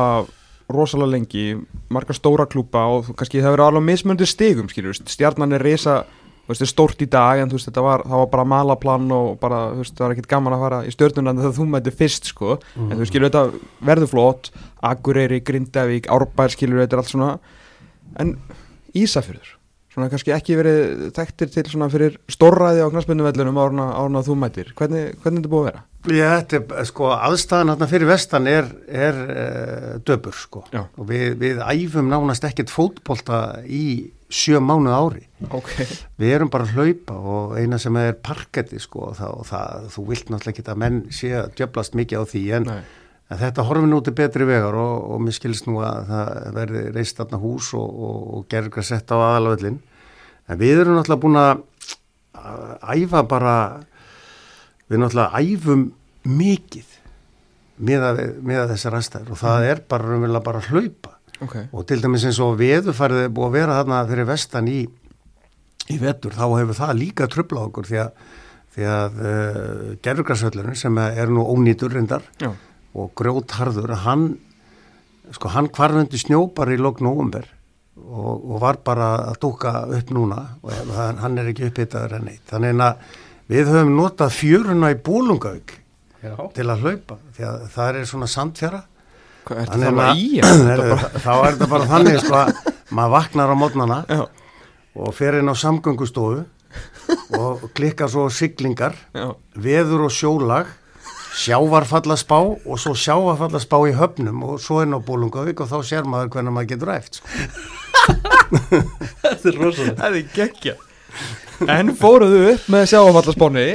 rosalega lengi, marga stóra klúpa og kannski það verður alveg mismöndu stigum, skilur, stjarnan er er stórt í dag en veist, þetta var, það var bara malaplan og bara, veist, það var ekkert gaman að fara í stjörnunan þegar þú mætti fyrst, sko, en þú skilur, þetta verður flott, Akureyri, Grindavík, Árbær, skilur, þetta er allt svona, en Ísafjörður, svona kannski ekki verið þekktir til svona fyrir stórræði á knaspundumvellunum árna, árna þú mættir, hvernig, hvernig er þetta búið að vera? Já, þetta er, sko, aðstæðan hérna fyrir vestan er, er uh, döpur, sko. Já. Og við, við æfum nánast ekkert fótbolta í sjö mánuð ári. Ok. Við erum bara að hlaupa og eina sem er parketti, sko, og það, og það, þú vilt náttúrulega ekki að menn sé að djöblast mikið á því, en, Nei. En þetta horfir nú til betri vegar og, og mér skilst nú að það verði reist þarna hús og, og, og gerður að setja á aðalvöllin. En við erum náttúrulega búin að að æfa bara, við náttúrulega æfum mikið með, með þessar aðstæður og það er bara raunverulega bara að hlaupa Ok. og til dæmis eins og veðurfærið er búið að vera þarna fyrir vestan í, í vetur, þá hefur það líka tröfla okkur því að, að uh, gerðugrarsvöllurinn sem er nú ónýtur reyndar Já. Og grjótharður, hann sko hann kvarfundi snjópar í lok november og, og var bara að dúka upp núna og hann, hann er ekki upphittaður en neitt. Þannig að við höfum notað fjöruna í bólungauk til að hlaupa því að það er svona sandfjara. Hvað, ertu Þannig það að- <clears throat> bara- þá er þetta bara þannig sko að <laughs> maður vaknar á mótnana Já, og fer inn á samgöngustofu og klikkar svo siglingar já, veður og sjólag sjávarfallaspá og svo sjávarfallaspá í höfnum og svo inn á Bólungavík og þá sér maður hvernig maður getur æft sko. <laughs> Þetta er rosalega það er geggja. En fóruðu upp með sjáfallaspáni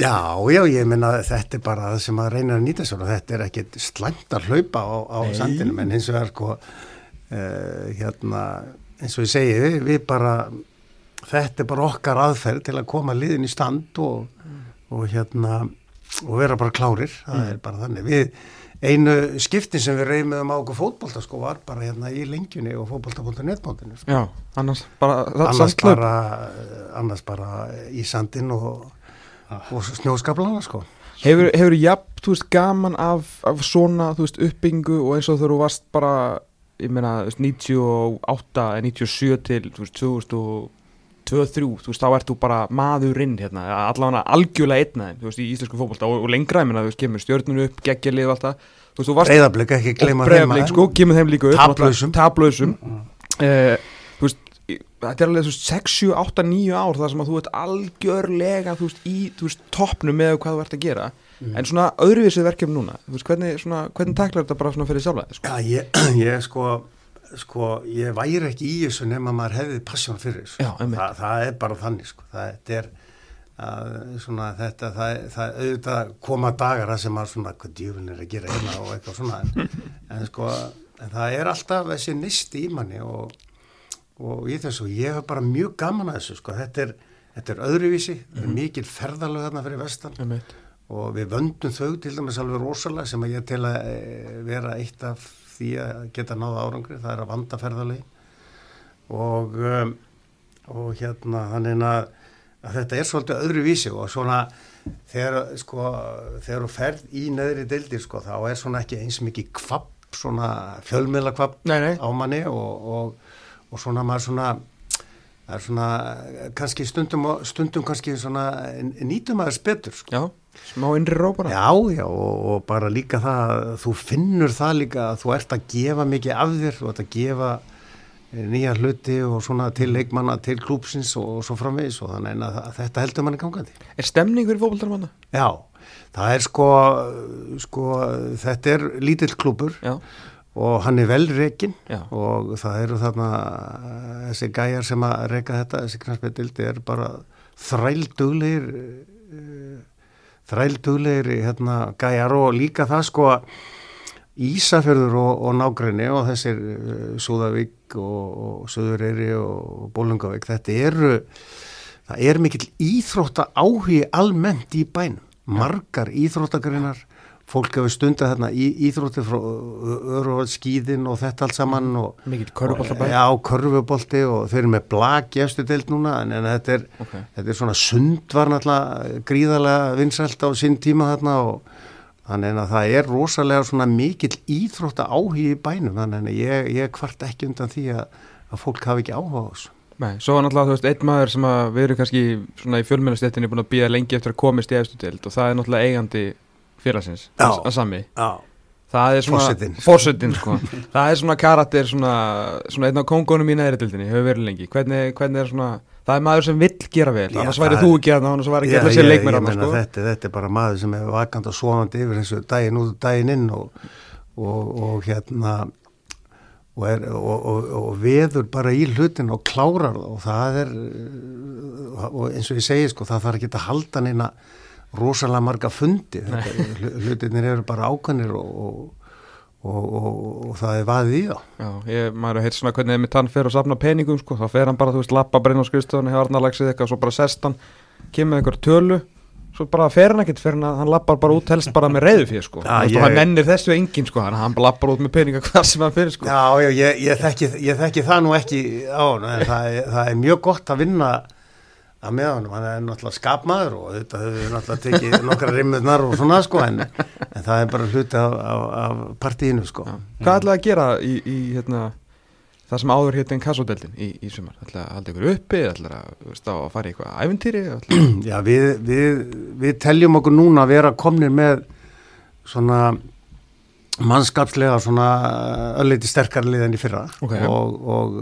Já, já, ég minna þetta er bara það sem maður reynir að nýta sér og þetta er ekkit slæmt að hlaupa á, á sandinum en hins vegar sko uh, hérna, eins og ég segi við, við bara, þetta er bara okkar aðferð til að koma liðin í stand og, og hérna og vera bara klárir, það er bara þannig. Við, einu skiptin sem við reymiðum á okkur fótbolta sko var bara hérna í lengjunni og fótbolta.net-mótinu sko. Já, annars bara annars bara, annars bara í sandin og, og snjóskaplana sko. Hefur, hefur jafn, þú veist, gaman af, af svona, þú veist, uppbyggingu og eins og þú varst bara, ég meina, þú veist, 98 eða 97 til, þú veist, 2002-2003, þú veist, þá ert þú bara maðurinn, hérna, allavega algjörlega einn aðeim, þú veist, í íslensku fótbolta og, og lengra, ég meina, þú veist, kemur stjörnun upp, geggjalið og allt það, þú veist, þú varst Breiðablик ekki gleyma og breyflik, sko, kemur þeim líka upp Taplausum. taplausum. Uh, þú veist þetta er alveg þú veist 6, 7, 8, 9 ár þar sem að þú ert algjörlega þú veist í þú veist toppnum með hvað þú ert að gera. En svona öðruvísið verkefni núna veist hvernig svona hvernig taklar þetta bara svona fyrir sjálfa sko? Já, ég, <clears throat> ég sko sko, ég væri ekki í þessu nema maður hefði passjón fyrir þessu. Já. Þa, það er bara þannig sko. Það er að, svona þetta, það, það auðvitað koma dagar að sem maður svona, hvað djöfun er að gera hérna? og eitthvað svona en, <laughs> en sko, en það er alltaf þessi nisti í manni og, og í þessu, ég hef bara mjög gaman að þessu sko, þetta er, þetta er öðruvísi, það er mikil ferðalög þarna fyrir vestan. Einmitt. og við vöndum þau til dæmis alveg rosalega sem að ég tel að e, vera eitt af því að geta náða árangri, það er að vanda ferðalegi og, um, og hérna þannig að, að þetta er svolítið öðru vísi og svona þegar, sko, þegar þú ferð í neðri deildir sko, þá er svona ekki eins mikið kvapp, svona fjölmiðla kvapp Nei, nei. á manni og, og, og svona maður svona það er svona kannski stundum, stundum kannski svona nýtum aðeins betur sko. já, smá innri ró bara Já, já, og, og bara líka það, að þú finnur það líka að þú ert að gefa mikið af þér, þú ert að gefa eh, nýja hluti og svona til leikmanna, til klúpsins og, og svo framvegis og þannig að, að þetta heldur manni gangandi. er stemning fyrir fótboltar manna? Já, það er sko, sko, þetta er lítill klúpur já, og hann er vel rekin Já. og það eru þarna þessi gæjar sem að reka þetta, þessi knarspildildi er bara þrælduglegir þrælduglegir hérna gæjar og líka það sko Ísafjörður og, og nágræni og þessir uh, Súðavík og, og Suðureyri og Bólungavík, þetta eru, það er mikill íþrótta áhugi almennt í bænum. Margar íþróttagreinar, fólk hefur stundið þarna í íþrótti frá öruhald skíðin og þetta allt saman og Mikill körfuboltabær. Já, körfubolti og þeir eru með blag efstu deild núna en, en þetta, er, Ok. þetta er svona sund var náttúrulega gríðarlega vinsælt á sinn tíma þarna og þannig að það er rosalega svona mikill íþrótta áhugi í bænum þannig að ég, ég kvart ekki undan því að, að fólk hafi ekki áhuga á þessu. Nei, svo var náttúrulega, þú veist, einn maður sem að við erum kannski svona í fjölmennastéttinni búin að býða lengi eftir að komast í deild og það er náttúrulega eigandi félagsins, að sami. Já. Það er svona, <laughs> forsetinn, sko. það er svona karakter, svona, svona einn af kóngunum í neðri dildinni, hefur verið lengi. Hvernig, hvernig er svona, það er maður sem vill gera vel, Já, annars það væri þú ekki að það, annars væri ekki að ég- leikmenn ég annars, sko. þetta, þetta er bara maður sem er vakant og svovandi yfir eins og daginn út og daginn inn og, og, og hérna og, er, og, og, og veður bara í hlutin og klárar það og það er og eins og ég segi sko það þarf ekki að halda neina rosalega marga fundi hlutinir eru bara ákvæmir og, og, og, og það er vaðið í það Já, ég, maður heilt svona hvernig með tann fer og safna peningum, sko, þá fer hann bara, þú veist, lappa brinn á skrifstofunni, hefur Arnarlagsið eitthvað, svo bara sest hann, kemur einhver tölu, svo bara fer hann ekkert, fer hann að hann lappar bara út, helst bara með reyðu fyrir, sko. Já, ég- hann nennir þessu enginn, sko, hann, hann bara lappar út með peninga hvað sem hann fyrir, sko. Já, já, ég, ég, þekki, ég þekki það nú ekki á hann, það, það er mjög gott að vinna að með honum, hann er náttúrulega skapmaður og þetta hefur við náttúrulega tekið nokkra rimmurnar og svona sko, en, en það er bara hluti af, af, af partíinu sko. Já. Hvað ætlaði að gera í, í hérna, það sem áður hétt en kassodeldin í, í sumar? Ætlaði að halda ykkur uppi, ætlaði að, að fara í eitthvað æventýri? <clears throat> Já, við, við, við teljum okkur núna að vera komnir með svona mannskapslega svona ölliti sterkar lið enn í fyrra Ok. og, og,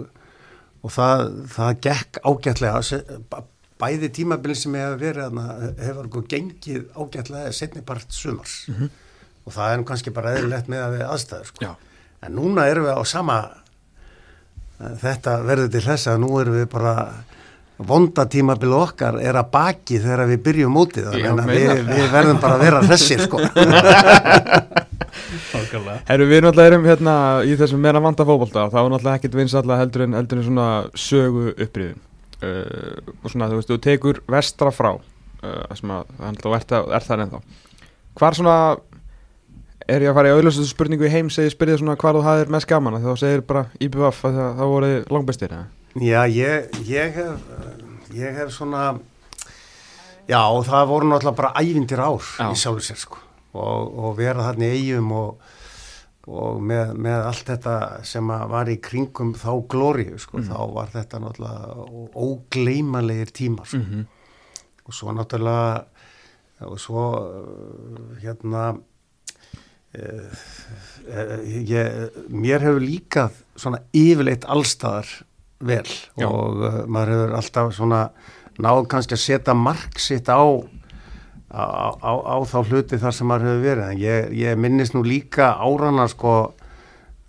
og það, það gekk ágætlega se- b- bæði tímabilin sem hefur verið hefur okkur gengið ágætlega setni part sumars. Og það er kannski bara eðlilegt með að við aðstæður sko. Já. en núna erum við á sama þetta verður til þess að nú erum við bara vonda tímabil okkar er að baki þegar við byrjum Já, þannig að við, við verðum bara að vera hressir sko. <laughs> Herru, við náttúrulega erum hérna í þessum meira vanda fótbolta. Og það var náttúrulega ekkit vinsalla heldur en, heldur en svona sögu uppriðin uh, og svona þú veist, þú tekur vestra frá uh, sem að hann er, það ennþá hvar svona er ég að fara í auðlöstu spurningu í heim segir spyrðið svona hvar þú hafðir mest gaman þá segir bara IBF að það, það voru langbestir eða? Já, ég, ég hef ég hef svona já, það voru náttúrulega bara ævindir ár Já. í sjálfur sér sko og, og vera þarna í eigum og, og með, með allt þetta sem var í kringum þá glóriu sko, þá var þetta náttúrulega ógleymanlegir tímar sko. Mhm. og svo náttúrulega og svo uh, hérna uh, ég, mér hefur líka svona yfirleitt allstaðar vel Já. og maður hefur alltaf svona náð kannski að setja mark sitt á á, á, á þá hluti þar sem maður hefur verið en ég, ég minnist nú líka árana sko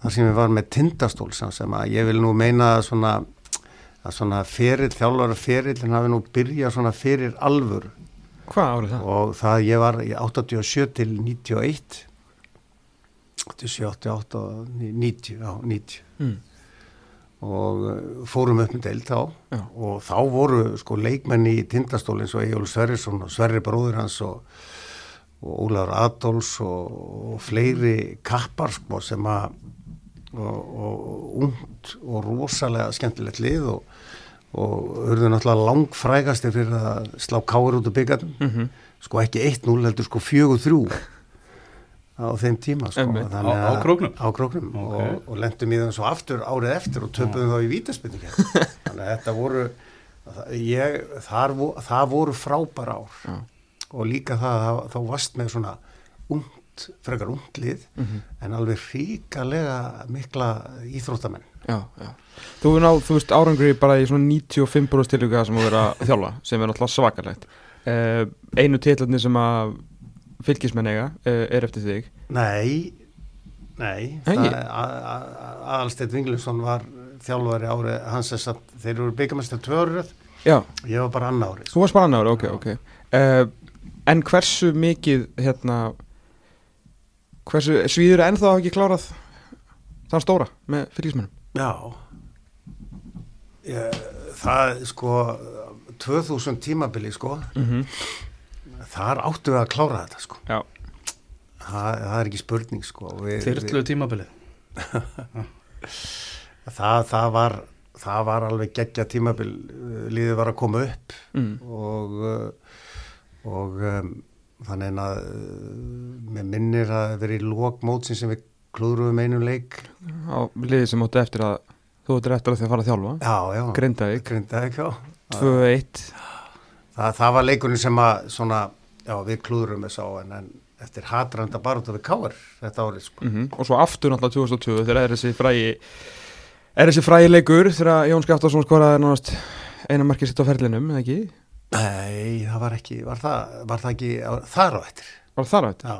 þar sem ég var með tindastól sem sem að ég vil nú meina að svona að svona ferill, þjálfara ferill en hafi nú byrjað svona fyrir alvöru Hvað árið það? og það ég var í 87 til 91 87, 88 og 90 já, 90 Mm. Og uh, fórum upp með deild þá. Já. og þá voru sko leikmenn í tindastól eins og Egil Sverrisson og Sverri bróður hans og, og Ólafur Adolfs og, og fleiri kappar sko sem að og, og ungt og rosalega skemmtilegt lið og, og urðu náttúrulega langfrægastir fyrir að slá káir út úr byggarnum Mm sko ekki 1-0 heldur sko 4-3 á þeim tíma sko, Á- á króknum? á króknum Ok. og, og lendum í þeim svo aftur árið eftir og töpuðum þá í vítaspinning <laughs> þannig að þetta voru það, ég, þar, það voru frábæra ár Já. og líka það að þá varst með svona ungt, frekar ungt lið Mhm. en alveg ríkalega mikla íþróttamenn Já, já. Þú er ná, þú veist, árangri bara í svona 95% tilvíka sem þú verið að þjálfa, sem er náttúrulega svakalegt. Uh, einu titlarnir sem að fylgismenn eiga uh, er eftir þig. Nei, nei, Aðalsteinn Vinglusson var þjálfari árið hans þess að þeir eru byggamestar tvö árið, Já, ég var bara annar árið. þú varst bara annar, ok, ok. Uh, en hversu mikið, hérna, hversu svíður er ennþá ekki klárað þann stóra með fylgismennum Já ég, Það sko 2000 tímabili sko mm -hmm. Þar áttu við að klára þetta sko. Já, það, það er ekki spurning sko. Við, Þyrlu tímabilið. <laughs> Það, það var það var alveg geggja tímabil uh, líðið var að koma upp. Mm. og uh, og um, þannig að uh, mér minnir að það veri lók mótsin sem við klúðruðum einum leik. Á liðið sem áttu eftir að þú áttu eftir að þið fara að þjálfa? Já, já, Grindavík, Grindavík, já. 2-1 það, það var leikurinn sem að svona, já, við klúðurum þess á en, en eftir hatranda baróta við káar þetta árið sko mm og svo aftur náttúrulega 2020 þegar er þessi frægi er þessi frægi leikur þegar Jón Skaftarsson skoraði nánast eina markið sitt á ferlinum, eða ekki? Nei, það var ekki, var það, var það ekki þar á eftir Var það þar á þetta? Já,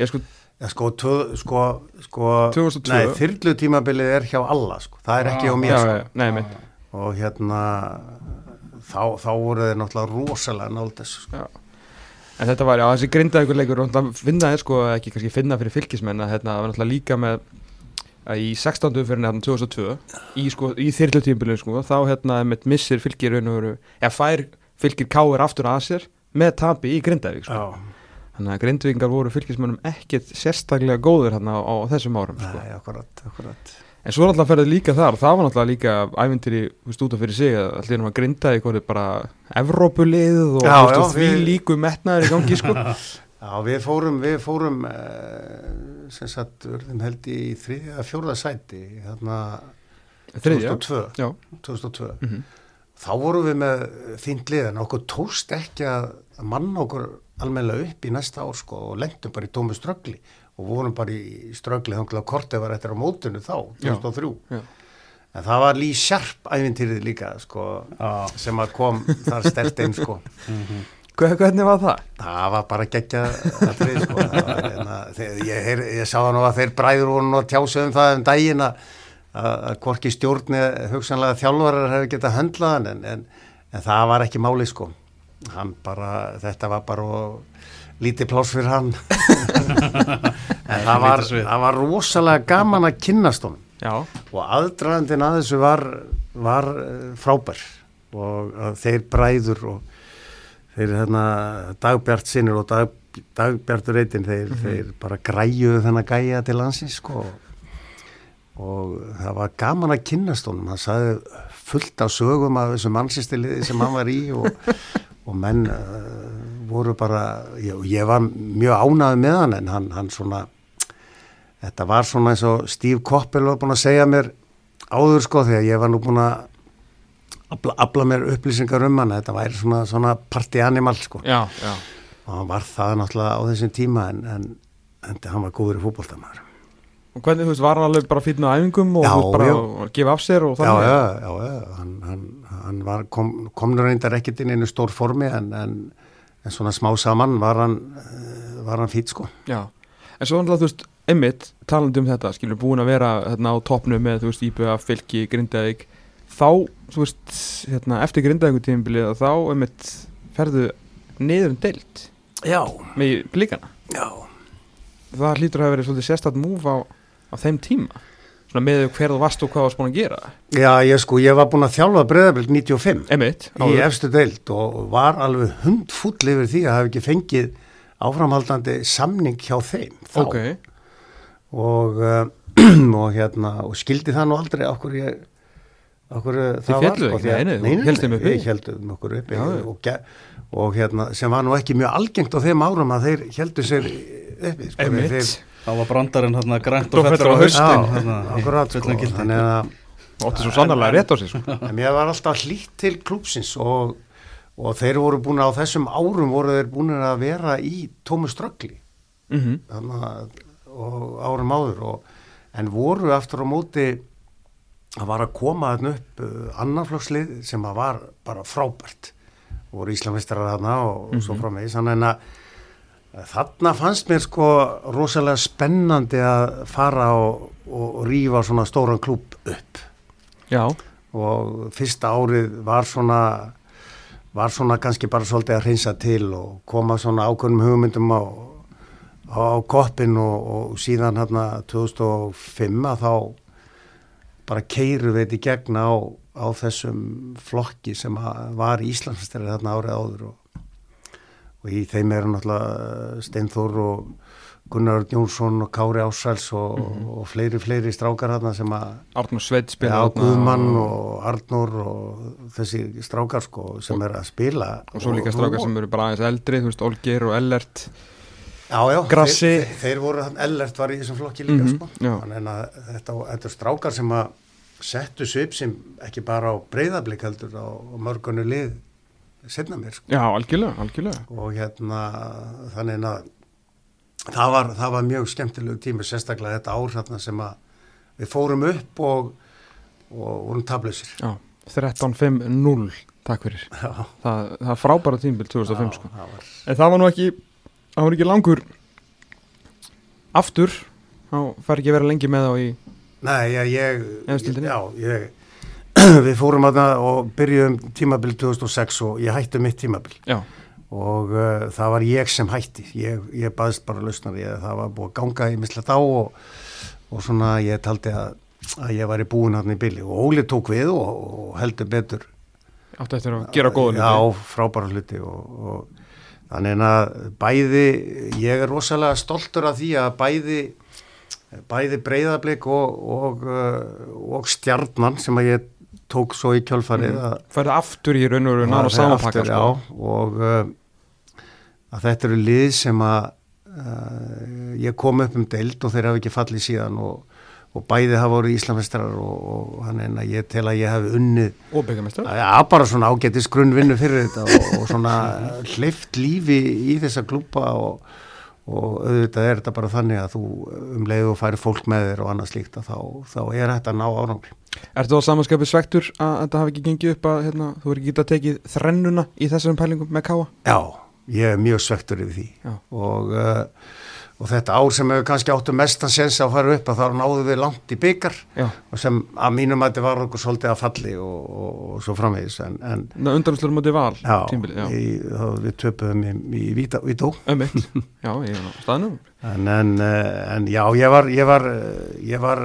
Ég sko, Já, sko, tvö, sko, sko 2002. Nei, þyrlu tímabilið er hjá alla sko. það er ekki á mér já, sko. já, nei, mitt og hérna þá, þá voru þeir náttúrulega rosalega náld þessu sko. En þetta var, já, þessi grindaðugur leikur og náttúrulega finna er sko, ekki kannski finna fyrir fylgismenn að þetta var náttúrulega líka með að í 16. fyrir nefnum 2002 í, sko, í þyrlutímbilinu sko, þá hérna með missir fylgir raun og veru, eða fær fylgir káir aftur að sér með tapi í grindavík sko. Já, Þannig að grindvíkingar voru fylgismennum ekkit sérstaklega góður hérna á, á þessum árum sko. nei, akkurat, akkurat En svo alltaf ferðið líka þar, það var náttúrulega líka ævintýri út af fyrir sig að allir erum að grinda í hverju bara Evrópuliðið og, Já, já, því við- líku metnaður í gangi sko. <laughs> Já, við fórum, við fórum eh, sem sagt, urðum held í þriðja, fjórða sæti Þriðja 2002, Já, 2002. Mhm. þá vorum við með fínt lið en okkur tókst ekki að manna okkur almennilega upp í næsta ár sko og lendum bara í tómu ströggli og vorum bara í ströggli þá að kortið var eftir á mótinu þá, Já. 2003 Já. en það var Lý Sjarp æfintýrið líka sko Já. sem að kom þar stert inn sko Hva- hvernig var það? það var bara geggja atrið sko var, hérna, þegar, ég, heyr, ég sá nú að þeir bræður voru nú að tjása um það um daginn að, hvorki stjórni hugsanlega þjálfarar hefur getað höndlaðan en, en, en það var ekki máli sko bara, þetta var bara og, lítið pláss fyrir hann <laughs> en það var, það var rosalega gaman að kynnast honum. Já, og aðdraðandinn að þessu var, var eh, frábær. Og að þeir bræður og þeir hérna dagbjart sinnur og dag, dagbjartur reytin þeir, þeir bara græjuðu þennan gæja til landsins sko. Og það var gaman að kynnast honum. Hann sagði fullt af sögum af þessu mannsistiliði sem hann var í og, og menn uh, voru bara ég, ég var mjög ánægð með hann en hann, hann svona þetta var svona eins og Steve Koppel var búin að segja mér áður sko þegar ég var nú búin að afla, afla mér upplýsingar um hann þetta væri svona, svona party animal sko. Já, já. Og hann var það náttúrulega á þessum tíma en, en, en hann var góður í fútboltamæður Og hvernig, þú veist, var hann alveg bara fýtt með æfingum og Já, þú veist, bara að gefa af sér og þannig? já, já, já, hann, hann, hann var, kom, kom reyndar ekkert inn einu stór formi en, en, en svona smá saman var hann, eh, var hann fýtt sko. Já, en svo náttúrulega, þú veist, einmitt, talandi um þetta, skilur, búin að vera hérna á toppnu með, þú veist, Íbjöða, Fylki, Grindavík, þá, þú veist, hérna, eftir Grindavíku tímabilið, þá, einmitt, ferðu niður um deilt Já, með blíkana. já. Það hlýtur að verið svolítið sérstætt múf á, á þeim tíma, svona með hver þú varst og hvað varst búin að gera. Já, ég sko, ég var búin að þjálfa breyðabild 95 Einmitt, í efstu deild og var alveg hundfull yfir því að hafa ekki fengið áframhaldandi samning hjá þeim þá. ok, og, uh, <clears throat> og hérna og skildi það nú aldrei okkur ég okkur það var félluðu sko, því að- Nei, nei, þú hélst þeim uppi? heldum okkur uppi Já, og, og hérna sem var nú ekki mjög algengt á þeim árum að þeir heldu sér uppi sko, þeir, Það var brandarinn hérna grænt Og fellur á akkurat sko, þannig að Ótti svo sannarlega rétt á sig, sko. En mér var alltaf hlýtt til klúpsins og, og þeir voru búin á þessum árum voru þeir búin að vera í tómu ströggli. Mm þannig að og árum áður og, en voru aftur á móti að var að koma þarna upp uh, annarflokslið sem að var bara frábært. Voru Íslamistrar þarna og, og svo frá mig þannig að þarna fannst mér sko rosalega spennandi að fara og, og, rífa svona stóran klúb upp. Já, og fyrsta árið var svona var svona kannski bara svolítið að hreinsa til og koma svona ákveðnum hugmyndum á, á koppin og, og síðan hérna 2005 að þá bara keiru við þetta í gegn á, á þessum flokki sem var Íslandsstæri þarna árið áður og, og í þeim eru náttúrulega Steinþór og Gunnar Jónsson og Kári Ásæls og, og fleiri, fleiri strákar þarna sem að Arnur Sveit spila þarna Guðmann og Arnór og þessi strákar sko sem er að spila. og svo líka strákar sem eru bara aðeins eldri, þú veist, Olgeir og Ellert. Já, já, Grassi. þeir, þeir, voru, ellert var í þessum flokki líka Mhm, sko. já. Þannig að þetta, þetta er strákar sem að settu svip sem ekki bara á breyðablík heldur á mörgunu lið setna mér sko. Já, algjörlega, algjörlega. Og hérna þannig að það var, það var mjög skemmtilegu tími sérstaklega þetta ár þarna sem að við fórum upp og, og vorum tablusir Já, 13-5-0 Takk fyrir. Já, Það, það er frábæra tímbil 2005 sko. það var En það var nú ekki, það var ekki langur aftur. Þá fær ekki að vera lengi með þá í Nei, já, ég, Efstildinni? já, ég, <clears throat> við fórum að það og byrjuðum tímabil 2006 og ég hætti mitt tímabil. Já, og uh, það var ég sem hætti, ég, ég baðist bara lausnar, það var búið að ganga í mislega þá og, og svona ég taldi að, að ég var í búin hann í bili. Og Óli tók við og, og heldur betur. Áttu eftir að gera góða hluti? Já, frábæra hluti og, og þannig að bæði, ég er rosalega stoltur af því að bæði bæði breyðablik og, og, uh, og stjarnan sem að ég tók svo í kjölfarið að Færði aftur í raun og raun að aftur, sko. og uh, að þetta eru lið sem að uh, ég kom upp um deild og þeir hafa ekki fallið síðan og, og bæði hafa voru Íslamestrar og, og hann en að ég tel að ég hef unnið Og byggamestur Já, bara svona ágætis grunnvinnu fyrir þetta og, og svona <laughs> hleyft lífi í þessa klúpa og, og auðvitað er þetta bara þannig að þú um leið og færi fólk með þér og annað slíkt að þá, þá er þetta að ná árangri. Ertu á samanskapi svektur að þetta hafi ekki gengið upp að hérna, þú verið ekki getað tekið þrennuna í þessum pælingum með káa? Já, ég er mjög svektur yfir því Já. og, uh, og þetta ár sem hefur kannski áttu mestan sens að fara upp að þá náðu við langt í byggar og sem að mínum að þetta var okkur svolítið að falli og, og, og svo framvegis en, en undanúslur mútið val já, tímbili, já. Í, þá við töpuðum í, í Vító, Vító. <laughs> Já, ég er á staðnum. En, en, eh, en já, ég var, ég var, ég var,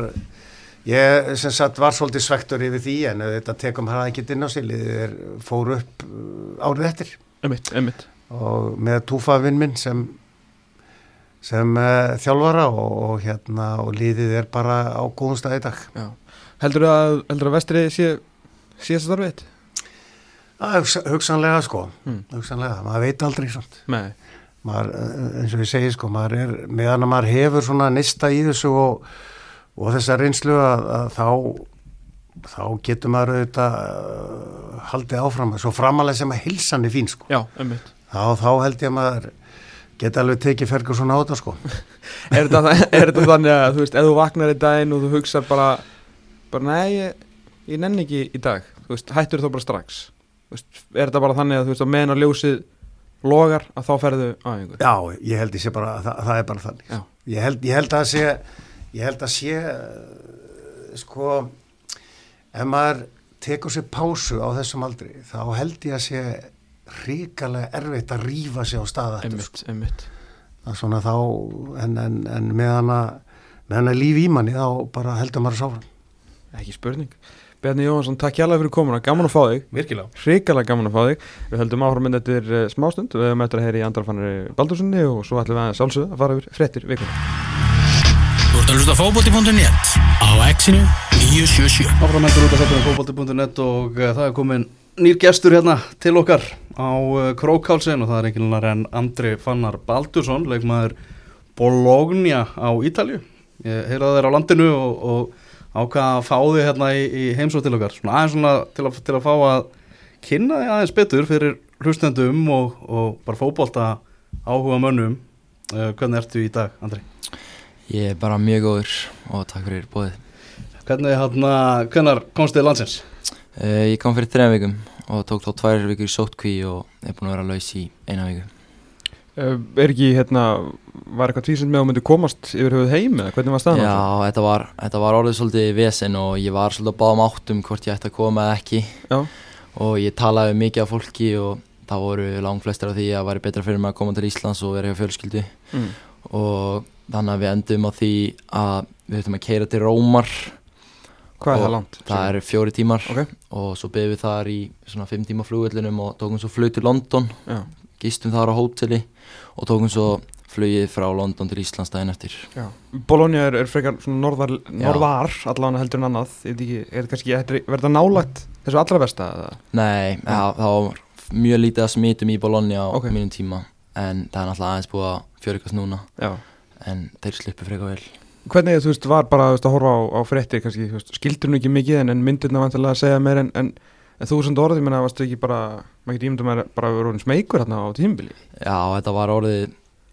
ég sem sagt var svolítið svektur yfir því en þetta tekum hann ekki inn á sig, liðir fór upp eh, árið eftir. Ömmitt, ömmitt og með túfavinn minn sem, sem uh, þjálfara og, og hérna og liðið er bara á góðum stað í dag. Já. Heldur að, heldur að vestri sé starfið þitt? Það er hugsa, hugsanlega sko, Mm. hugsanlega, maður veit aldrei svona. Nei, maður, eh, eins og ég segi sko, maður er, meðan að maður hefur svona nista í þessu og, og þessa reynslu að, að þá þá getur maður auðvitað uh, haldið áfram, svo framalega sem að hilsan er fín sko, já, ömmitt þá, þá held ég að maður geta alveg tekið fergur svona á þetta sko. <laughs> Er þetta, þannig að þú veist, ef þú vaknar í daginn og þú hugsar bara bara nei, ég, ég nenni ekki í dag. Þú veist, hættur þá bara strax? Veist, er þetta bara þannig að þú veist, að meðan að ljósið logar að þá ferðu á einhver Já, ég held sé bara, það, það er bara þannig. Ég held, ég held að sé ég held að sé uh, sko ef maður tekur sér pásu á þessum aldri þá held ég að sé ríkalega erfitt að rífa sig á staða einmitt, einmitt. Það er svona þá en, en, en með hana með hana líf í manni þá bara heldur maður sáfram ekki spurning. Bjarni Jóhansson, takk hjálpa fyrir komuna, gaman að fá þig. Virkilega. Hrikalega gaman að fá þig. Við höldum áfram með þetta er smástund. Við höfum eftir að heyra í Andrafannari Baldurssoni og svo ætlum við að sjálfsögða að fara yfir fréttir vikuna Þú ert að hlusta á fótbolti.net á exinu 977 Áfram heldur út að setja um fókbalti.net og uh, það er komin nýr gestur hérna til okkar á uh, Krókálsin og það er enginn annar en Andri Fannar Baldursson, leikmaður Bologna á Ítalju. Ég heyraði þeir á landinu og, og ákvaða að fá þig hérna í, í heimsótt til okkar. Svona aðeins svona til að, til að fá að kynna þig aðeins betur fyrir hlustendum og, og bara fókbalta áhuga mönnum. Uh, hvernig ertu í dag, Andri? Ég er bara mjög góður og takk fyrir bóðið. Hvernig hérna, hvernig komst þið landsins? Uh, ég kom fyrir þrejum vikum og tók þá tvær vikur í sótkví og er búin að vera laus í eina viku. uh, er ekki, hérna var eitthvað tvísind með að myndi komast yfir höfuð heim eða hvernig var staðan á Já, þessu? þetta var, þetta var orðið svolítið vesen og ég var svolítið að báða um áttum hvort ég ætti að koma eða ekki Já. og ég talaði mikið af fólki og það voru lang flestir af því að það væri betra fyrir mig að koma til Íslands og vera hjá fjölskyldu Mm. og þannig að við endum á því að við höfum að keira til Rómar Hvað er það langt? það eru fjóri tímar. Ok. og svo byggðum við þar í svona fimm tíma flugvellinum og tókum svo flug til London. Já, gistum þar á hóteli og tókum svo flugið frá London til Íslands daginn eftir. Já. Bologna er, er frekar svona norðar, norðar allavega heldur en annað. Er þetta kannski, er verður það nálægt þessu allra besta? eða? Nei, ja, það var mjög lítið að smitum í Bologna á Ok. mínum tíma. En það er náttúrulega aðeins búið að fjörikast núna. Já. En þeir sluppu frekar vel Hvernig, þú veist, var bara veist, að horfa á, á fréttir kannski, veist, skildur nú ekki mikið en, en myndirna vantilega að segja meir en, en, en þú sem orðið, menna, varstu ekki bara maður ekki ímyndum að bara vera orðin smeykur hérna á tímbili Já, þetta var orðið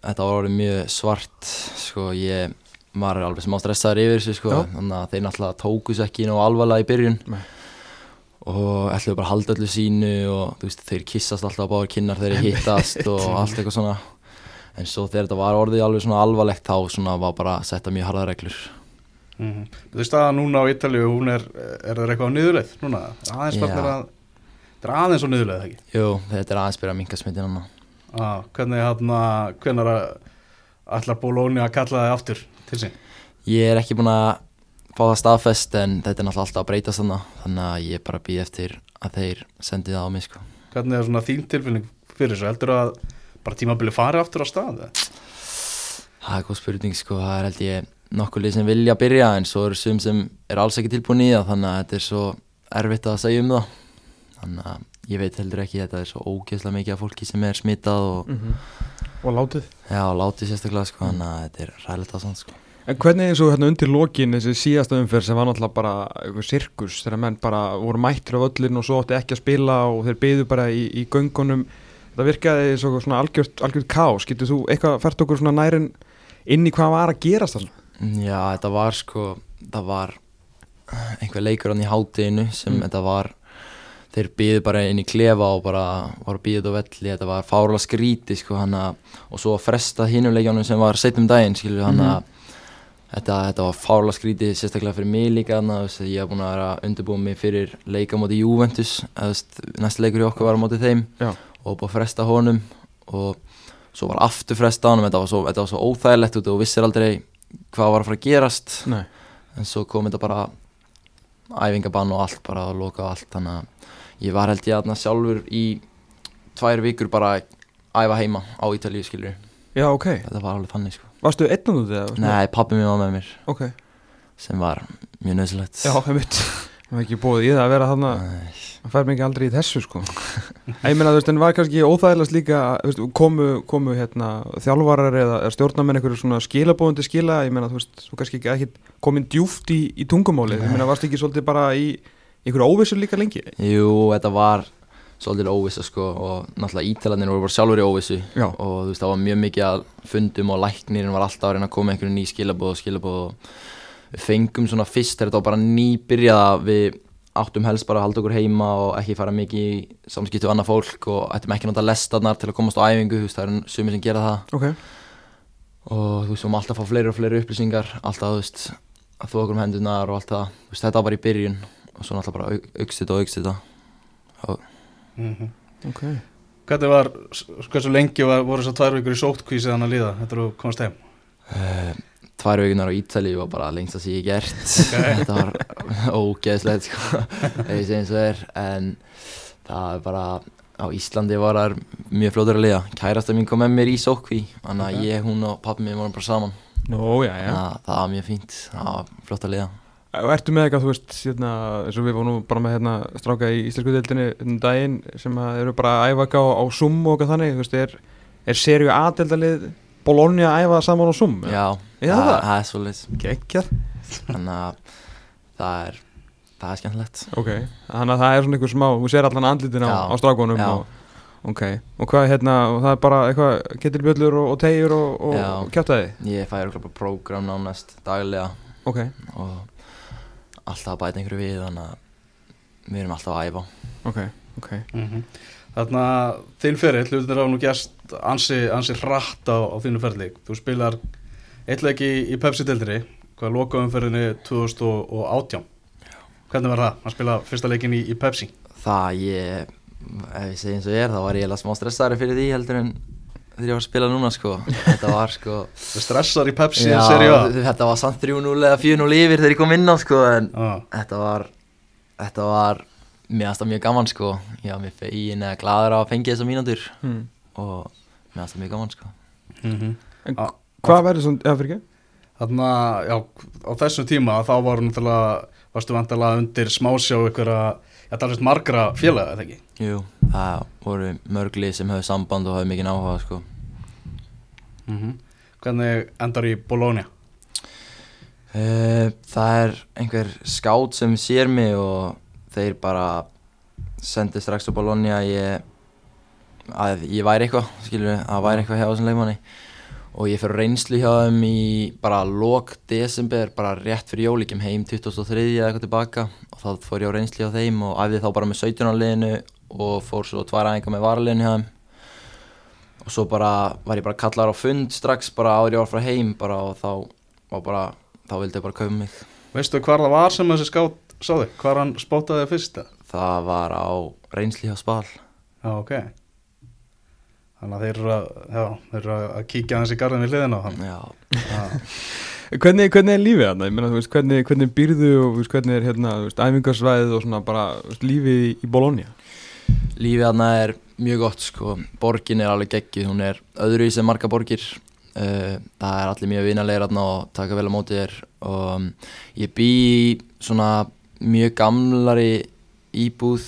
þetta var orðið mjög svart sko, ég var alveg smá stressaður yfir þessu sko, þannig að þeir náttúrulega tóku sér ekki nú alvarlega í byrjun. Nei. og ætluðu bara að halda öllu sínu og veist, þeir kissast alltaf á báður kinnar þegar þeir hittast og allt eitthvað svona en svo þegar þetta var orðið alveg svona alvarlegt þá svona var bara að setja mjög harða reglur Mm Þú veist að núna á Ítalíu, hún er, er það eitthvað á niðurleið núna? Aðeins Já. farnir að, það er aðeins á niðurleið, það ekki? Jú, þetta er aðeins byrja að minka smittin hann Ah, hvernig hérna, hvernig ætlar Bologna að kalla þið aftur til sín? Ég er ekki búin að fá það staðfest en þetta er náttúrulega alltaf að breytast þannig þannig að ég bara býð eftir að þeir sendi það á mig sko. Hvernig er svona þín tilfinning fyrir þessu? Heldur að bara tímabili fari aftur á stað? Það er góð spurning sko, það er held ég nokkuð lið sem vilja byrja en svo eru sum sem er alls ekki tilbúin í það þannig að þetta er svo erfitt að segja um það. Þannig að ég veit heldur ekki þetta er svo ógeðslega mikið af fólki sem er smitað og og látið. Já, látið sérstaklega sko, þannig að þetta er ræðilegt að sko. En hvernig eins og hérna undir lokin þessi síðasta umferð sem var náttúrulega bara eitthvað sirkus þegar menn bara voru mættir af öllin og svo átti ekki að spila og þeir byðu bara í, í göngunum þetta virkaði og svona algjört, algjört kás getur þú eitthvað fært okkur svona nærin inn í hvað var að gerast þarna? Já, þetta var sko það var einhver leikur hann í hátinu sem Mm. þetta var þeir býðu bara inn í klefa og bara var að býða þetta velli, þetta var fárlega skríti sko hann að, og svo að fresta hinum leikjanum sem var seitt um daginn skilju hann að þetta, þetta var fárlega skríti sérstaklega fyrir mig líka hann að ég hef búin að vera að undirbúa mig fyrir leika móti Juventus næsti leikur í okkur var móti þeim Já. Og búið að fresta honum og svo var aftur fresta honum þetta var svo, þetta var svo óþægilegt og þú vissir aldrei hvað var að fara að gerast Nei. en svo kom þetta bara æfingabann og allt bara að loka allt þannig að ég var held ég aðna sjálfur í tvær vikur bara að æfa heima á Ítalíu skilur Já, ok. þetta var alveg þannig sko Varstu einn út eða? varstu- nei, pappi mér var með mér Ok. sem var mjög nöðsilegt Já, veit. Það var ekki búið í það að vera þarna, Nei. það fær mikið aldrei í þessu sko. Ég meina þú veist, en var kannski óþægilegast líka, veist, komu, komu hérna þjálfarar eða, stjórnamenn einhverju svona skilabóðundi skila, ég meina þú veist, þú kannski ekki komin djúft í, í tungumálið, ég meina varstu ekki svolítið bara í einhverju óvissu líka lengi? jú, þetta var svolítið óvissa sko og náttúrulega Ítalarnir voru bara sjálfur í óvissu Já. og þú veist það var mjög mikið að fundum og læknirinn var alltaf að reyna að koma einhverju ný skilabóð og skilabóð og við fengum svona fyrst þegar þetta var bara nýbyrjað að við áttum helst bara að halda okkur heima og ekki fara mikið í samskiptu við annað fólk og ættum ekki að nota lestarnar til að komast á æfingu, þú veist það er sumir sem gera það Ok. og þú veist við máum alltaf að fá fleiri og fleiri upplýsingar alltaf þú veist að þú okkur um hendunar og allt það, þú veist þetta var bara í byrjun og svo náttúrulega bara au- aukst þetta og aukst þetta Mm Ok. Hvernig var, hversu lengi var, voru þessar tvær vikur í sóttkví síðan að líða? Þetta eru komast heim? uh, tvær vikunar á Ítali var bara lengst að sé ég gert. <laughs> Þetta var ógeðslegt sko, <laughs> ég segi eins og er. En það er bara á Íslandi var það mjög fljóður að liða. Kærasta mín kom með mér í sókví þannig að Ok. ég, hún og pappi mér vorum bara saman. Nú, já, já. þannig að það var mjög fínt. Það var flott að liða. Og ertu með eitthvað, þú veist, hérna, eins og við vorum bara með hérna stráka í íslensku deildinni um daginn sem eru bara að æfa eitthvað á, á Zoom og eitthvað þannig, þú veist, er, er serju A-deildalið Bologna að æfa saman á Zoom? já, Já, það, það. er svolítið Gekgjað. þannig að það er það er skemmtilegt Ok, þannig að það er svona einhver smá, þú sér allan andlitin á, á strákunum já. og, ok, og hvað hérna, og það er bara eitthvað getilbjöllur og, og tegjur og, og, Já. og kjátaði? ég fæ örugglega bara prógram nánast daglega Ok, og alltaf að bæta einhverju við þannig að við erum alltaf að æfa ok, ok. Mm Þarna, þinn fyrir, hlutir á nú gæst ansi, ansi hratt á, á þínu ferli. Þú spilar eitthvað í, í Pepsi-deldri, hvað loka umferðinni 2018. Hvernig var það að spila fyrsta leikin í, í Pepsi? það ég ef ég segi eins og ég er þá var ég eiginlega smá stressaður fyrir því heldur en þegar ég var að spila núna sko Þetta var sko <laughs> stressar í Pepsi Já, þetta var samt 3-0 eða 4-0 yfir þegar ég kom inn á sko En Já. þetta var Þetta var Mér fannst það mjög gaman sko Já, mér fegin eða gladur á að fengi þessa mínútur Hmm. Og mér fannst það mjög gaman sko Mhm. En Á- hvað verður svona, eða fyrir ekki? Þarna, já, á þessum tíma þá var náttúrulega, varstu vantilega undir smásjá ykkur að, já, það er svona margra félaga, eða ekki? Jú, það voru mörglið sem höfðu samband og höfðu mikið áhuga sko Mm Hvernig endar í Bologna? Uh, það er einhver skátt sem sér mig og þeir bara sendi strax á Bologna að ég, að ég væri eitthvað, skilur að væri eitthvað hjá þessum leikmanni. Og ég fyrir reynslu hjá þeim í bara lok desember, bara rétt fyrir jól, ég kem heim 2003 eða eitthvað tilbaka. Og þá fór ég á reynslu hjá þeim og æfði þá bara með 17 á liðinu og fór svo tvær aðeinka með varaliðinu hjá þeim. Og svo bara var ég bara kallar á fund strax bara ég var frá heim bara og þá var bara þá vildi ég bara kaupa mig. Veistu hvar það var sem þessi skátt sáði? Hvar hann spótaði fyrst? eða? það var á reynsli hjá Spal Já, ok. Þannig að þeir eru að, já, þeir eru að kíkja hans í garðin við hliðina á hann. já. <laughs> Hvernig, hvernig er lífið þarna? Ég meina, þú veist, hvernig, hvernig býrðu og þú veist, hvernig er hérna, þú veist, æfingarsvæðið og svona bara, þú veist, lífið í, í Bologna? lífið þarna er mjög gott sko, borgin er alveg geggið hún er öðru í sem marga borgir uh, það er allir mjög vinalegir þarna og taka vel á móti þér og um, ég bý í svona mjög gamlari íbúð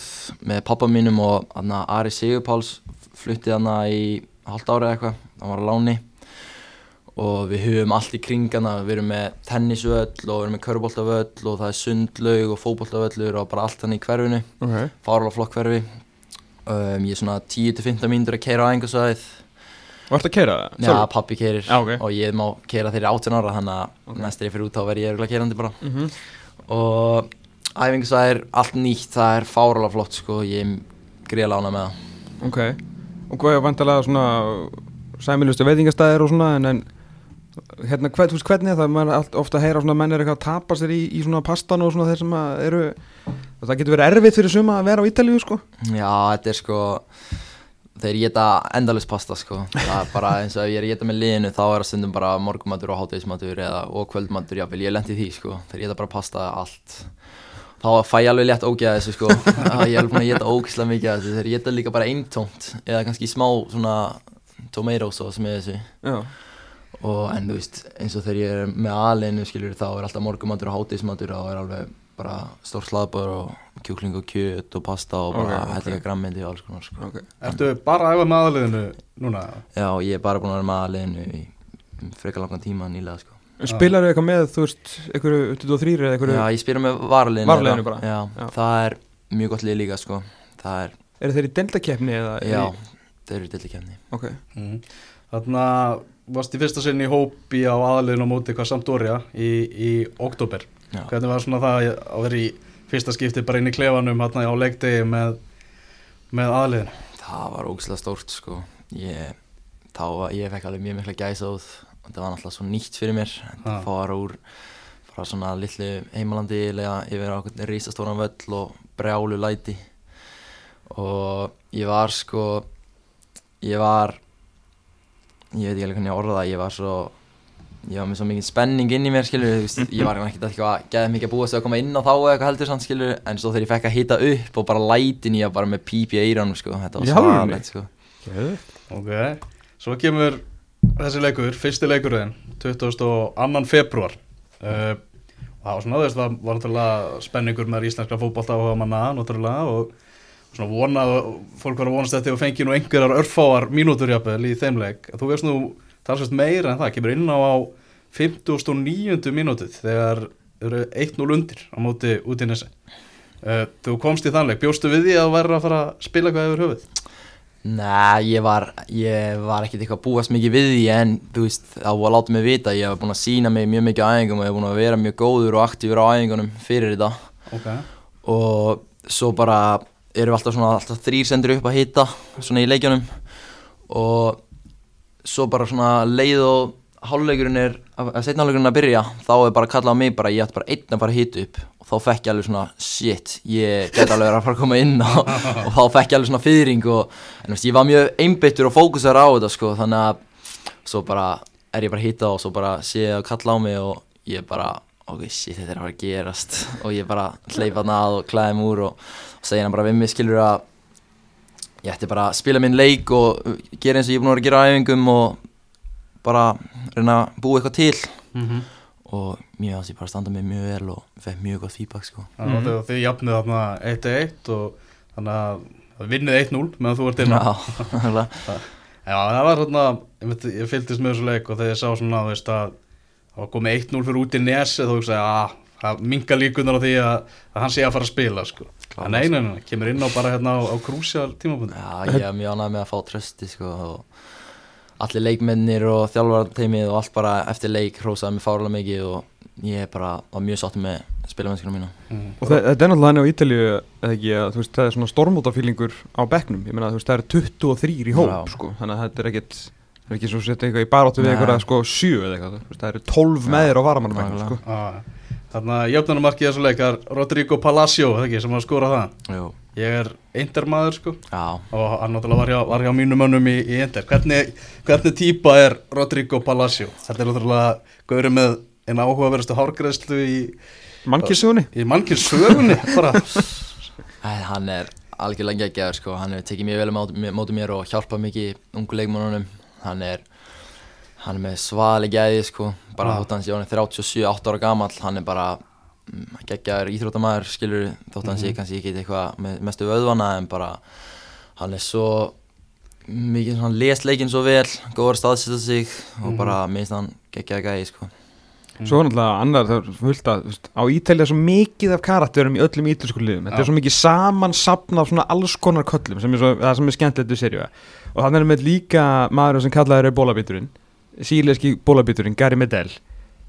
með pappa mínum og þarna Ari Sigurpáls flutti þarna í halvt ári eða eitthvað, hann var á láni og við höfum allt í kringana, við erum með tennisvöll og við erum með köruboltavöll og það er sundlaug og fótboltavöllur og bara allt hann í hverfinu Ok. fárala flokk hverfi um, ég er svona 10-15 mínútur að keira á einhversvæðið Varst að keira það? Já, pappi keirir Já, ok. og ég má keira þeirri 18 ára þannig að næst er ég fyrir út þá verð ég örgulega keirandi bara Mhm. og æfingarsvæðið er allt nýtt, það er fárala flott sko, ég er gríða lána með það Ok. Og hvað er vantalega svona sæmilustu veitingastæðir og svona, en, en hérna, hvern, þú veist, hvernig er það? Maður er ofta að heyra svona menn er eitthvað að tapa sér í, í svona pastan og svona þeir sem að eru, það getur verið erfitt fyrir suma að vera á Ítalíu, sko. Já, þetta er sko þeir geta endalist pasta sko það er bara eins og ef ég er að geta með liðinu þá er það stundum bara morgumatur og hátegismatur eða, og kvöldmatur, jáfnvel, ég lendi því sko þeir geta bara pasta allt þá fæ ég alveg létt ógeða þessu sko <laughs> að ég er alveg búin að geta ógislega mikið af þessu þeir geta líka bara eintómt eða kannski smá svona tomato sauce með þessu Já. og en þú veist eins og þegar ég er með alinu skilur þá er alltaf morgumatur og hátegismatur og er alveg bara stór slaðbár og kjúkling og kjöt og pasta og bara Ok, ok. hellinga grammindi og alls konar sko. Ok. Ertu bara að æfa með aðliðinu núna? Já, ég er bara búin að vera með aðleginu í frekar langan tíma nýlega sko. Spilar þau eitthvað með, þú veist, einhverju 23 eða einhverju, Já, ég spyrir með varleginu Varaliðinu bara? Já, Já. það er mjög gott lið líka sko. Það er, eru þeir í deltakeppni eða? já, þeir eru í kemni Ok. Mm. Þannig að varst í fyrsta sinni í hópi á aðliðinu á móti hvað Sampdoria í, í oktober. Já. Hvernig var svona það að vera í fyrsta skipti bara inn í klefanum hérna á leikdegi með, með aðliðinu? Það var ógæslega stórt sko. ég, þá, var- ég fekk alveg mjög mikla gæsa út Það var náttúrulega svo nýtt fyrir mér. Það fara úr frá svona litlu heimalandi eiginlega yfir á einhvern rísastóran völl og brjálu læti. Og ég var sko ég var ég veit ekki alveg hvernig ég orða það ég var svo ég var með svo mikið spenning inn í mér skilur ég var ekkert eitthvað að geða mikið að búa sig að koma inn á þá eða eitthvað heldur samt skilur en svo þegar ég fekk að hita upp og bara lætin ég bara með píp í eiranum sko þetta var svaðalegt sko. Ok, svo kemur þessi leikur, fyrsti leikurinn 22. februar uh, og það var svona, þú veist, það var náttúrulega spenningur með íslenska fótbolta á manna, náttúrulega og svona vonað, fólk var að vonast þetta og fengi nú einhverjar örfáar mínútur jafnvel í þeim leik, þú veist nú talsvægt meira en það, kemur inn á á 59. mínútið þegar eru 1-0 undir á móti út í nesi uh, þú komst í þannleik, bjóstu við því að vera að fara að spila hvað yfir höfuð? Nei, ég var, ég var ekkert eitthvað að búast mikið við því en þú veist, það var láta mig vita ég hef búin að sína mig mjög mikið á æfingum og ég hef búin að vera mjög góður og aktífur á æfingunum fyrir þetta. Ok, og svo bara erum við alltaf alltaf þrýr sendur upp að hita svona í leikjunum. Og svo bara svona leið og hálfleikurinn er að setna hálfleikurinn að byrja þá er bara að kalla á mig bara ég ætti bara einn að fara að hita upp og þá fekk ég alveg svona shit, ég get alveg að fara að koma inn og, <laughs> og þá fekk ég alveg svona fyrring og en veist, ég var mjög einbyttur og fókusar á þetta sko, þannig að svo bara er ég bara að hita og svo bara sé ég að kalla á mig og ég bara ok, shit, þetta er að fara að gerast. <laughs> Og ég bara hleypa hann að og klæði mig úr og, og segja hann bara við mig skilur að ég ætti bara að spila minn leik og gera eins og ég er búin að vera að gera á æfingum og bara reyna að búa eitthvað til Mhm. og mjög að ég bara standa mig mjög vel og fekk mjög gott feedback sko. Þannig að þið- jafnið þarna 1-1 og þannig að vinnið 1-0 meðan þú ert inn á Já. <laughs> Já, það var svona, ég, veit, ég fylgdist með þessu leik og þegar ég sá svona, að það var komið 1-0 fyrir út í nesi þá hugsaði ég að það minga líkunar á því að, að hann sé að fara að spila, sko. En nei, nei, nei, kemur inn á bara hérna á, á krúsjál tímabundi. Já, ég er mjög ánægð með að fá trösti sko, og allir leikmennir og þjálfarteimið og allt bara eftir leik hrósaði mig fárlega mikið og ég bara var mjög sáttur með spilamennskuna mína Mm. Og þe- þetta er náttúrulega hann á Ítalíu eða ekki að þú veist það er svona stormótafílingur á bekknum, ég meina þú veist það er 23 í hóp Já. sko, þannig að þetta er ekkit það er ekki svo setja eitthvað í baráttu við eitthvað sko 7 eða eitthvað, þú veist það eru 12 með þér á nákvæmlega. sko Ah, Þarna jöfnarmarkið þessu leikar Rodrigo Palacio, það ekki, sem var að skora það. Jú, Ég er eindermaður, sko. já, og hann náttúrulega var hjá, var hjá mínum mönnum í, í Ender hvernig, hvernig típa er Rodrigo Palacio? Þetta er náttúrulega gauri með eina áhugaverðustu hárgreðslu í, Mannkissugunni í mannkins sögunni bara. Æ, hann er algjörlega geggjaður sko, hann hefur tekið mjög vel á móti, móti mér og hjálpað mikið ungu leikmannunum hann er hann er með svali gæði sko bara Já. þótt hans ég hann er 37-8 ára gamall hann er bara mm, geggjaður íþróttamæður skilur þótt hans ég kannski ekki eitthvað með mestu vöðvana en bara hann er svo mikið, hann les leikinn svo vel góður að staðsetta sig og bara minnst hann geggjaður gæði sko. Svo er náttúrulega annar, það er fullt að á Ítalíu er svo mikið af karakterum í öllum ítalsku liðum, þetta er svo mikið saman sapna af svona alls konar köllum sem er svo, það sem er skemmtilegt við serju og þannig er með líka maður sem kallaður er bólabíturinn síleski bólabíturinn, Gary Medel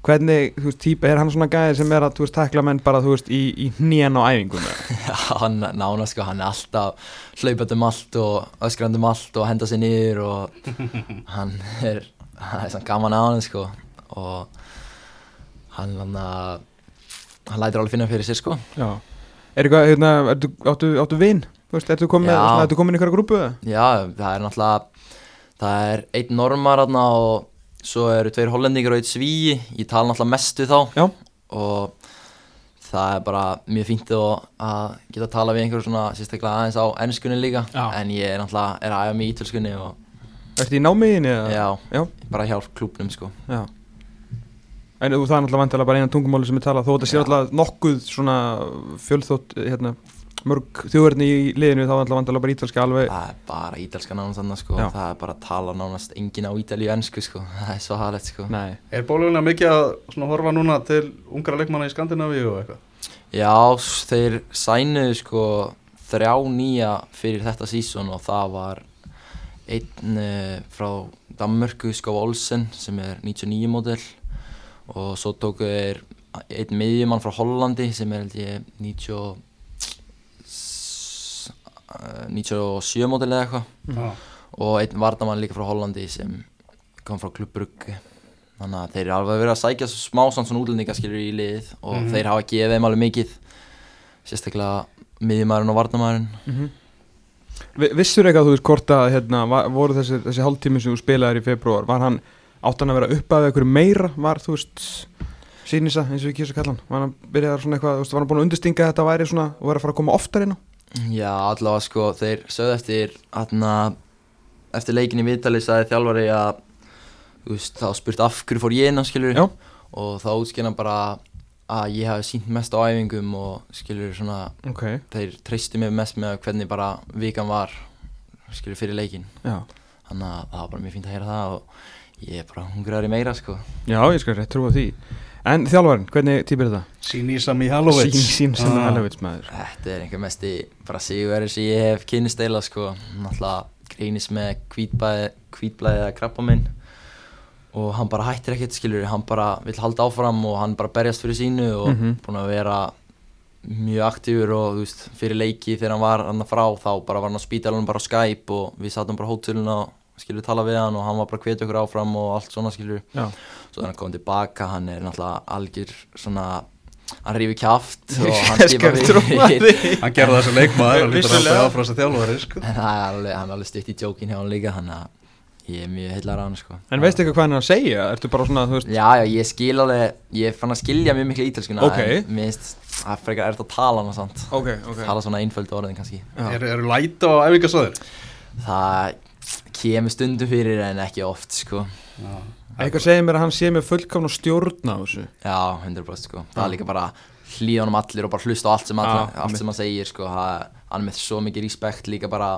hvernig, þú veist, típa, er hann svona gæði sem er að, þú veist, takla menn bara, þú veist, í, í hnén á æfingum eða? <laughs> Já, hann nána sko, hann er alltaf hlaupandi um allt og öskrandi um allt og henda sér niður og <laughs> hann er, hann er svona gaman á hann sko og hann hann hann lætur alveg finna fyrir sér sko Já. Er eitthvað, hérna, ertu, áttu, áttu vin? Þú veist, ertu komin, ertu komin í einhverja grúpu eða? Já, það er náttúrulega það er einn normar hann og svo eru tveir hollendingar og einn svíi ég tala náttúrulega mest við þá Já. og það er bara mjög fínt að geta að tala við einhver svona sérstaklega aðeins á ennskunni líka Já. en ég er náttúrulega er að æfa mig í ítölskunni og Ertu í námiðin eða? Já, Já. bara hjá klúbnum sko Já En þú það er náttúrulega vantilega bara eina tungumáli sem er talað þó þetta sé Já. náttúrulega nokkuð svona fjölþótt hérna, mörg þjóðverðni í liðinu þá er náttúrulega vantilega bara ítalska alveg Það er bara ítalska nánast þannig sko. Já. Það er bara að tala nánast engin á ítalíu ennsku sko. <laughs> Það er svo halett sko. Nei, Er bóluglega mikið að svona horfa núna til ungra leikmanna í Skandinavíu og eitthvað? Já, þeir sænuðu sko þrjá nýja fyrir þetta sísón og það var einn uh, frá Danmörku, Skov Olsen sem er 99 módel. Og svo tóku þeir einn miðjumann frá Hollandi sem er held ég 90 s- eh, 97 módel eða eitthvað. Já. og einn vardamann líka frá Hollandi sem kom frá Klubbrugg þannig að þeir eru alveg verið að sækja svo smá svona útlendingaskilur í liðið og Mhm. þeir hafa gefið þeim alveg mikið. Sérstaklega miðjumæðurinn og vardamæðurinn mm Vi, Vissur eitthvað þú veist hvort að hérna, var, voru þessi, þessi hálftími sem þú spilaðir í februar var hann, átt hann að vera upp að eitthvað meira, var þú veist sínisa eins og ég kýrsa kalla hann var hann byrjaðar svona eitthvað, þú veist, var hann búin að undirstinga að þetta væri svona og væri að fara að koma oftar inn á Já, allavega sko, þeir sögðu eftir atna, eftir leikin í Vitali sagði þjálfari að þú veist, þá spurt af hverju fór ég inn á skilur Já. og þá útskynna bara að ég hafi sínt mest á æfingum og skilur svona Ok, þeir treystu mig mest með hvernig bara vikan var skilur fyrir leikin já. Þannig að það var bara mjög fínt að heyra það og ég er bara hungraður í meira sko. Já, ég skal rétt trúa því En þjálfarinn, hvernig típir þetta? Sínísa Mihalovic. Sín, sín sem Ah. það helvits maður Þetta er einhver mesti bara sigurverðir sem ég hef kynist eila sko náttúrulega grínist með eða krabba minn og hann bara hættir ekkert skilur hann bara vill halda áfram og hann bara berjast fyrir sínu og Mhm. búin að vera mjög aktífur og þú veist fyrir leiki þegar hann var hann frá þá bara var hann á spítalunum bara á Skype og við sátum bara á hóteluna og skilur tala við hann og hann var bara að hvetja okkur áfram og allt svona skilur Já, svo þegar hann kom tilbaka hann er náttúrulega algjör svona hann rífi kjaft og <laughs> hann trúa <laughs> við. Hann gerði þessu leikmaður og lítur alltaf áfram þessu þjálfari sko. en það er alveg, hann er alveg stutt í jókin hjá hann líka hann að ég er mjög heillar á hann sko En veistu eitthvað hvað hann er að segja? Ertu bara svona, þú veist Já, já, ég skil alveg, ég fann að skilja mjög miklu ítalskuna Ok. en mér finnst það er frekar erft að tala hana samt Ok, ok tala svona einföldu orðin kannski Já. Eru er læta á æfingasöður? það kemur stundum fyrir en ekki oft sko Eitthvað segir mér að hann sé með fullkomna stjórn á þessu. Já, 100% sko. Það er líka bara hlýða honum allir og bara hlusta á allt sem, einmitt. allt sem hann segir sko. Hann er með svo mikið respekt líka bara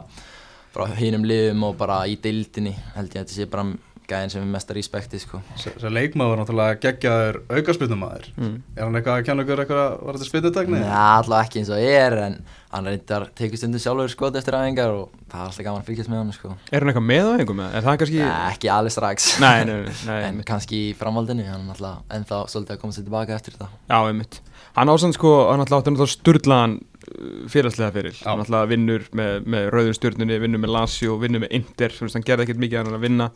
frá hinum liðum og bara í deildinni held ég að þetta sé bara gæðin sem er mesta respekti sko. Þessi leikmaður var náttúrulega geggjaður aukarspilnumæður mm. Er hann eitthvað að kenna ykkur eitthvað var þetta spilnutakni? Nei, allavega ekki eins og er en hann reyndar tekið stundum sjálfur skot eftir æfingar og það er alltaf gaman að fylgjast með hann sko. Er hann eitthvað með á? Er það kannski ekki alveg strax. Nei, nei, nei, <laughs> nei en kannski í framhaldinu hann er alltaf ennþá svolítið að koma sér tilbaka eftir þetta. Já, einmitt. Hann ásand sko, hann alltaf fyrirslega fyrir Já. Hann alltaf vinnur með, með rauður stjórnunni, vinnur með Lazio, vinnur með Inter Þú veist, hann gerði ekkert mikið en hann að vinna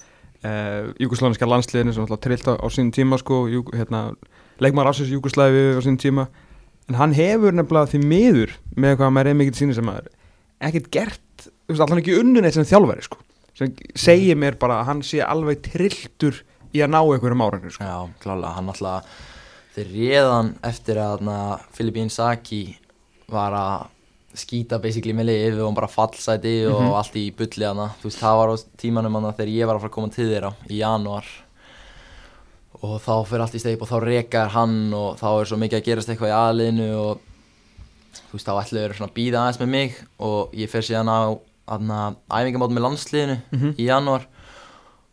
uh, Júkoslavinska landsliðinu sem trillt á, sínum tíma sko hérna, Leikmar Afsins Júkoslavi á sínum tíma En hann hefur nefnilega því miður með eitthvað að maður er mikið síni sem maður ekkert gert, allan ekki unnun eitt sem þjálfari sko sem segir mér bara að hann sé alveg trilltur í að ná einhverjum árangri sko. Já, klálega, hann alltaf þeir réðan eftir að Filippi Inzaghi var að skýta basically með liði og bara fallsæti og Mhm. allt í bulli hana þú veist, það var á tímanum hana þegar ég var að fara að koma til þeirra í janúar og þá fyrir allt í steip og þá rekar hann og þá er svo mikið að gerast eitthvað í aðliðinu og þú veist, þá ætlu þeir svona að býða aðeins með mig og ég fer síðan á aðna æfingamót með landsliðinu Mhm. í janúar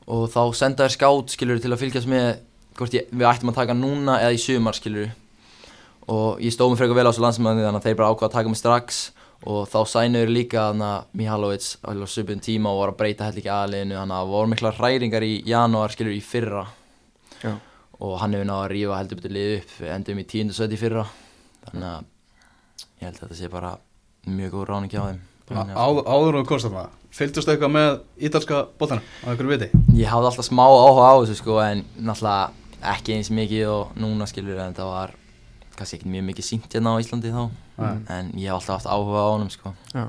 og þá senda þér skátt skilur til að fylgjast með hvort ég, við ættum að taka núna eða í sumar skilur og ég stóð mig frekar vel á þessu landsmæðinu þannig að þeir bara ákvaða að taka mig strax. Og þá sænuður líka þannig að Mihalovic á svipun tíma og var að breyta held ekki aðliðinu þannig að það voru mikla hræringar í janúar skilur í fyrra. Já. og hann hefur náða að rífa heldur betur lið upp endum í tíundu sæti í fyrra. Þannig að ég held að þetta sé bara mjög góð ráning hjá þeim. Áður og kostar maður Fylgdust eitthvað með ítalska bóttanum á einhverju viti? Ég hafði alltaf smá áhuga á þessu sko en náttúrulega ekki eins mikið og núna skilur en það var kannski ekki mjög mikið sínt hérna á Íslandi þá Nei. en ég hef alltaf haft áhuga á honum sko Já.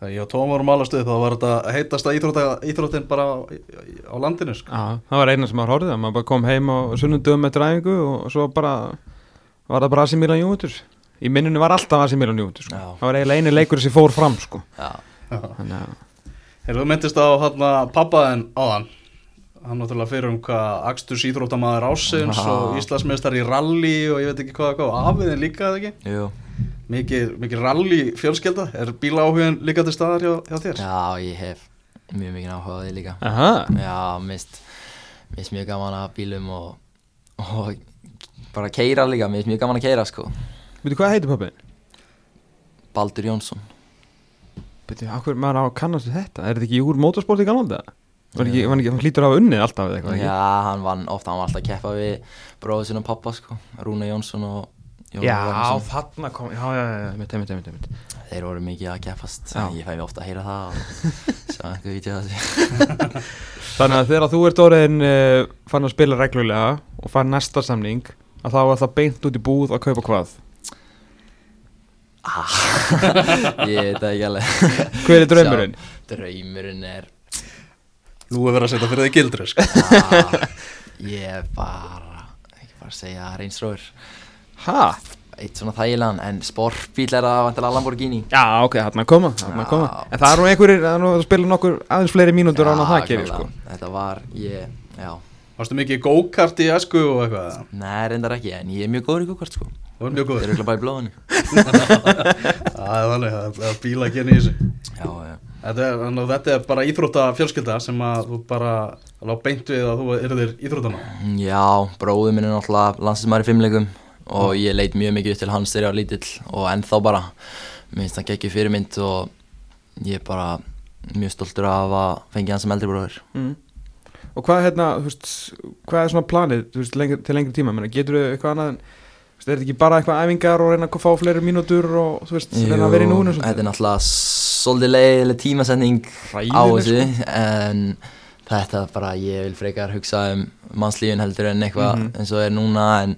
Þegar ég og Tóm vorum alast upp þá var þetta heitasta íþrótta, íþróttin bara á, á landinu sko. Já, það var eina sem maður horfði að maður bara kom heim á sunnundum eftir æfingu og svo bara var það bara AC Milan Juventus í minnunni var alltaf AC Milan Juventus sko. Það var eiginlega eini leikur sem fór fram sko. Já, þannig að Hefur þú myndist á pappaðin áðan hann náttúrulega fyrir um hvað Axtus íþróttamaður ásins Já. og Íslandsmeistar í rally og ég veit ekki hvað, hvað afiðin líka eða ekki jú mikið, mikið rally fjölskelda er bíla áhugin líka til staðar hjá, hjá þér? Já, ég hef mjög mikið áhuga á því líka Aha. Já, mist, mist mjög gaman að bílum og, og bara keira líka, mist mjög gaman að keira sko veitu hvað heitir pappin? Baldur Jónsson Veitu, akkur maður á að kannast við þetta er þetta ekki úr motorsport í Galanda? Var ekki, var ekki, hann hlýtur að hafa unnið alltaf við eitthvað ekki? Já, hann vann ofta, hann var alltaf að keppa við bróður sinna pappa sko, Rúna Jónsson og Jón Já, Ragnarsson. þarna kom, já, já, já, mitt, mitt, mitt, mitt. Þeir voru mikið að keppast, Já. ég fæ mér ofta að heyra það og <laughs> sjá einhver vítið að þessu <laughs> Þannig að þegar þú ert orðin uh, fann að spila reglulega og fann næsta samning að þá var það beint út í búð að kaupa hvað? <laughs> Ég veit það ekki alveg Hver er draumurinn? Sjá, Draumurinn er Nú er verið að setja fyrir þig gildri sko. að Ég er bara, ekki bara að segja reynsróður Ha? Eitt svona þægilegan, en sportbíl er að vantilega Lamborghini Já, ok, hann að koma, hann að koma. En það er nú einhverjir, það er nú að spila nokkur aðeins fleiri mínútur á hann að það gerir sko. Þetta var, ég, já Varstu mikið í go-kart í esku og eitthvað? Nei, reyndar ekki, en ég er mjög góður í kúkvart sko Það var mjög Þeir góður eru ekki bara í blóðinu <laughs> Það er þannig, það er bíla að gera í þessu Já, já er, þannig að þetta er bara íþrótta fjölskylda sem að þú bara lág beint við að þú erðir íþróttana Já, bróður minn er náttúrulega landslismæri fimmleikum og ég leit mjög mikið upp til hans þegar ég var lítill og ennþá bara. Mér finnst það geggju fyrirmynd og ég er bara mjög stoltur af að fengi hann sem eldri bróður mm. Og hvað, hérna, veist, hvað er svona planið veist, lengri, til lengri tíma, Menna, getur þú eitthvað annað en er þetta ekki bara eitthvað æfingar og reyna að fá fleiri mínútur og þú veist, reyna að vera í núinu þetta er náttúrulega svolítið leiðileg tímasetning á þessu en þetta er bara, ég vil frekar hugsa um mannslífin heldur en eitthvað Mhm. eins og er núna en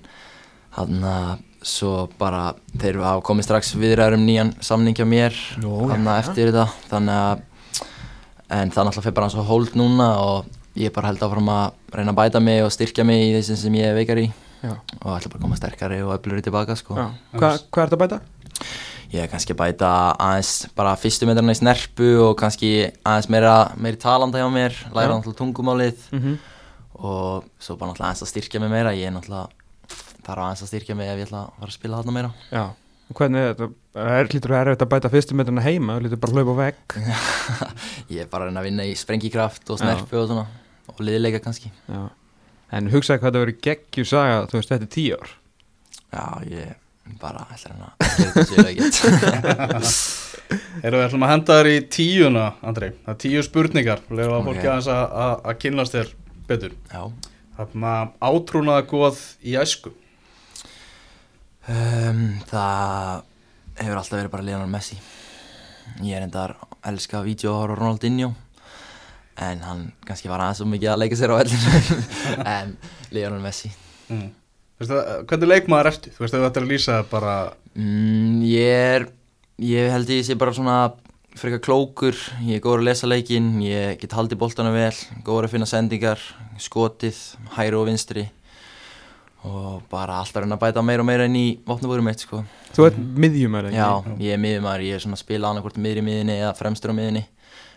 hann að svo bara þeir hafa komið strax viðræður um nýjan samning hjá mér hann já. eftir þetta þannig að en það náttúrulega fyrir bara hans á hold núna og ég bara held áfram að reyna að bæta mig og styrkja mig í þessum sem ég er veikar í Já. og ætla bara að koma sterkari og öfluri tilbaka sko. Já. Hva, hvað er þetta að bæta? Ég er kannski að bæta aðeins bara fyrstu metrarna í snerpu og kannski aðeins meira, meiri talanda hjá mér, læra Já. náttúrulega tungumálið Mm -hmm. og svo bara náttúrulega aðeins að styrkja mig meira, ég er náttúrulega þarf aðeins að styrkja mig ef ég ætla að fara að spila þarna meira. Já, og hvernig er þetta, er, lítur það erfitt að bæta fyrstu metrana heima, þú lítur bara að hlaupa á vegg <laughs> Ég er bara að reyna að vinna í sprengikraft og snerpu og svona og liðleika kannski. Já, en hugsaði hvað það verið geggjur saga, þú veist, þetta er tíu ár. Já, ég bara ætla ekkert. <laughs> <laughs> Erum við ætlum að henda þér í tíuna, Andrei Það er tíu spurningar, lefa Ok. fólki aðeins að, kynast þér betur. Átrúnaða góð í æsku. Um, það hefur alltaf verið bara Lionel Messi. Ég er endar að elska vídeohár og Ronaldinho en hann kannski var aðeins svo mikið að leika sér á ellinu <laughs> en Lionel Messi. Mm. Veistu, það, Hvernig leikmaður ertu? Þú veist, ef þetta er að lýsa bara mm, ég er ég held ég sé bara svona frekar klókur, ég er góður að lesa leikinn. Ég get haldið boltana vel. Góður að finna sendingar, skotið hæri og vinstri. Og bara alltaf reyna að bæta meira og meira inn í vopnabúrum mitt sko. Þú ert miðjum, er það Já, ég er miðjumæður, ég er svona að spila annarkvort miðri miðinni eða fremstur á miðinni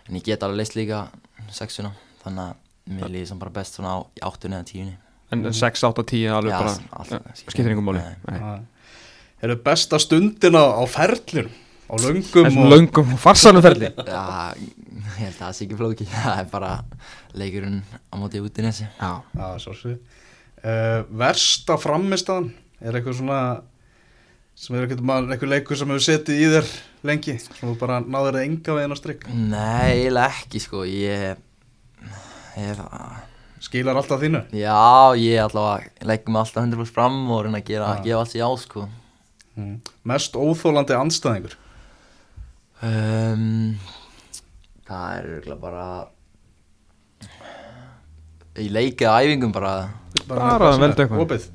en ég get alveg leist líka sexuna þannig að mér líður sem bara best svona á áttunni eða tíunni. En 6, 8, 10 alveg Já, bara, skiptir máli. Nei. Nei. Eru besta stundina á ferlinu Á löngum og löngum og farsalum ferli. <laughs> Já, ég held að það sé ekki flóki <laughs> það er bara leikurinn á móti út í nesi Já, Já, svo svið uh, Versta frammistaðan? Er eitthvað svona sem er eitthvað, leikur sem hefur setið í þér lengi sem þú bara náður það enga veginn á strikk Nei, eiginlega ekki sko. Ég, ég Skilar alltaf þínu? Já, ég allavega legg mig alltaf 100% fram og reyna að gera, Já. gefa allt sér á sko. Mm. Mest óþólandi andstæðingur? Um, það er örugglega bara í leikið að æfingum bara. Bara veldu er eitthvað.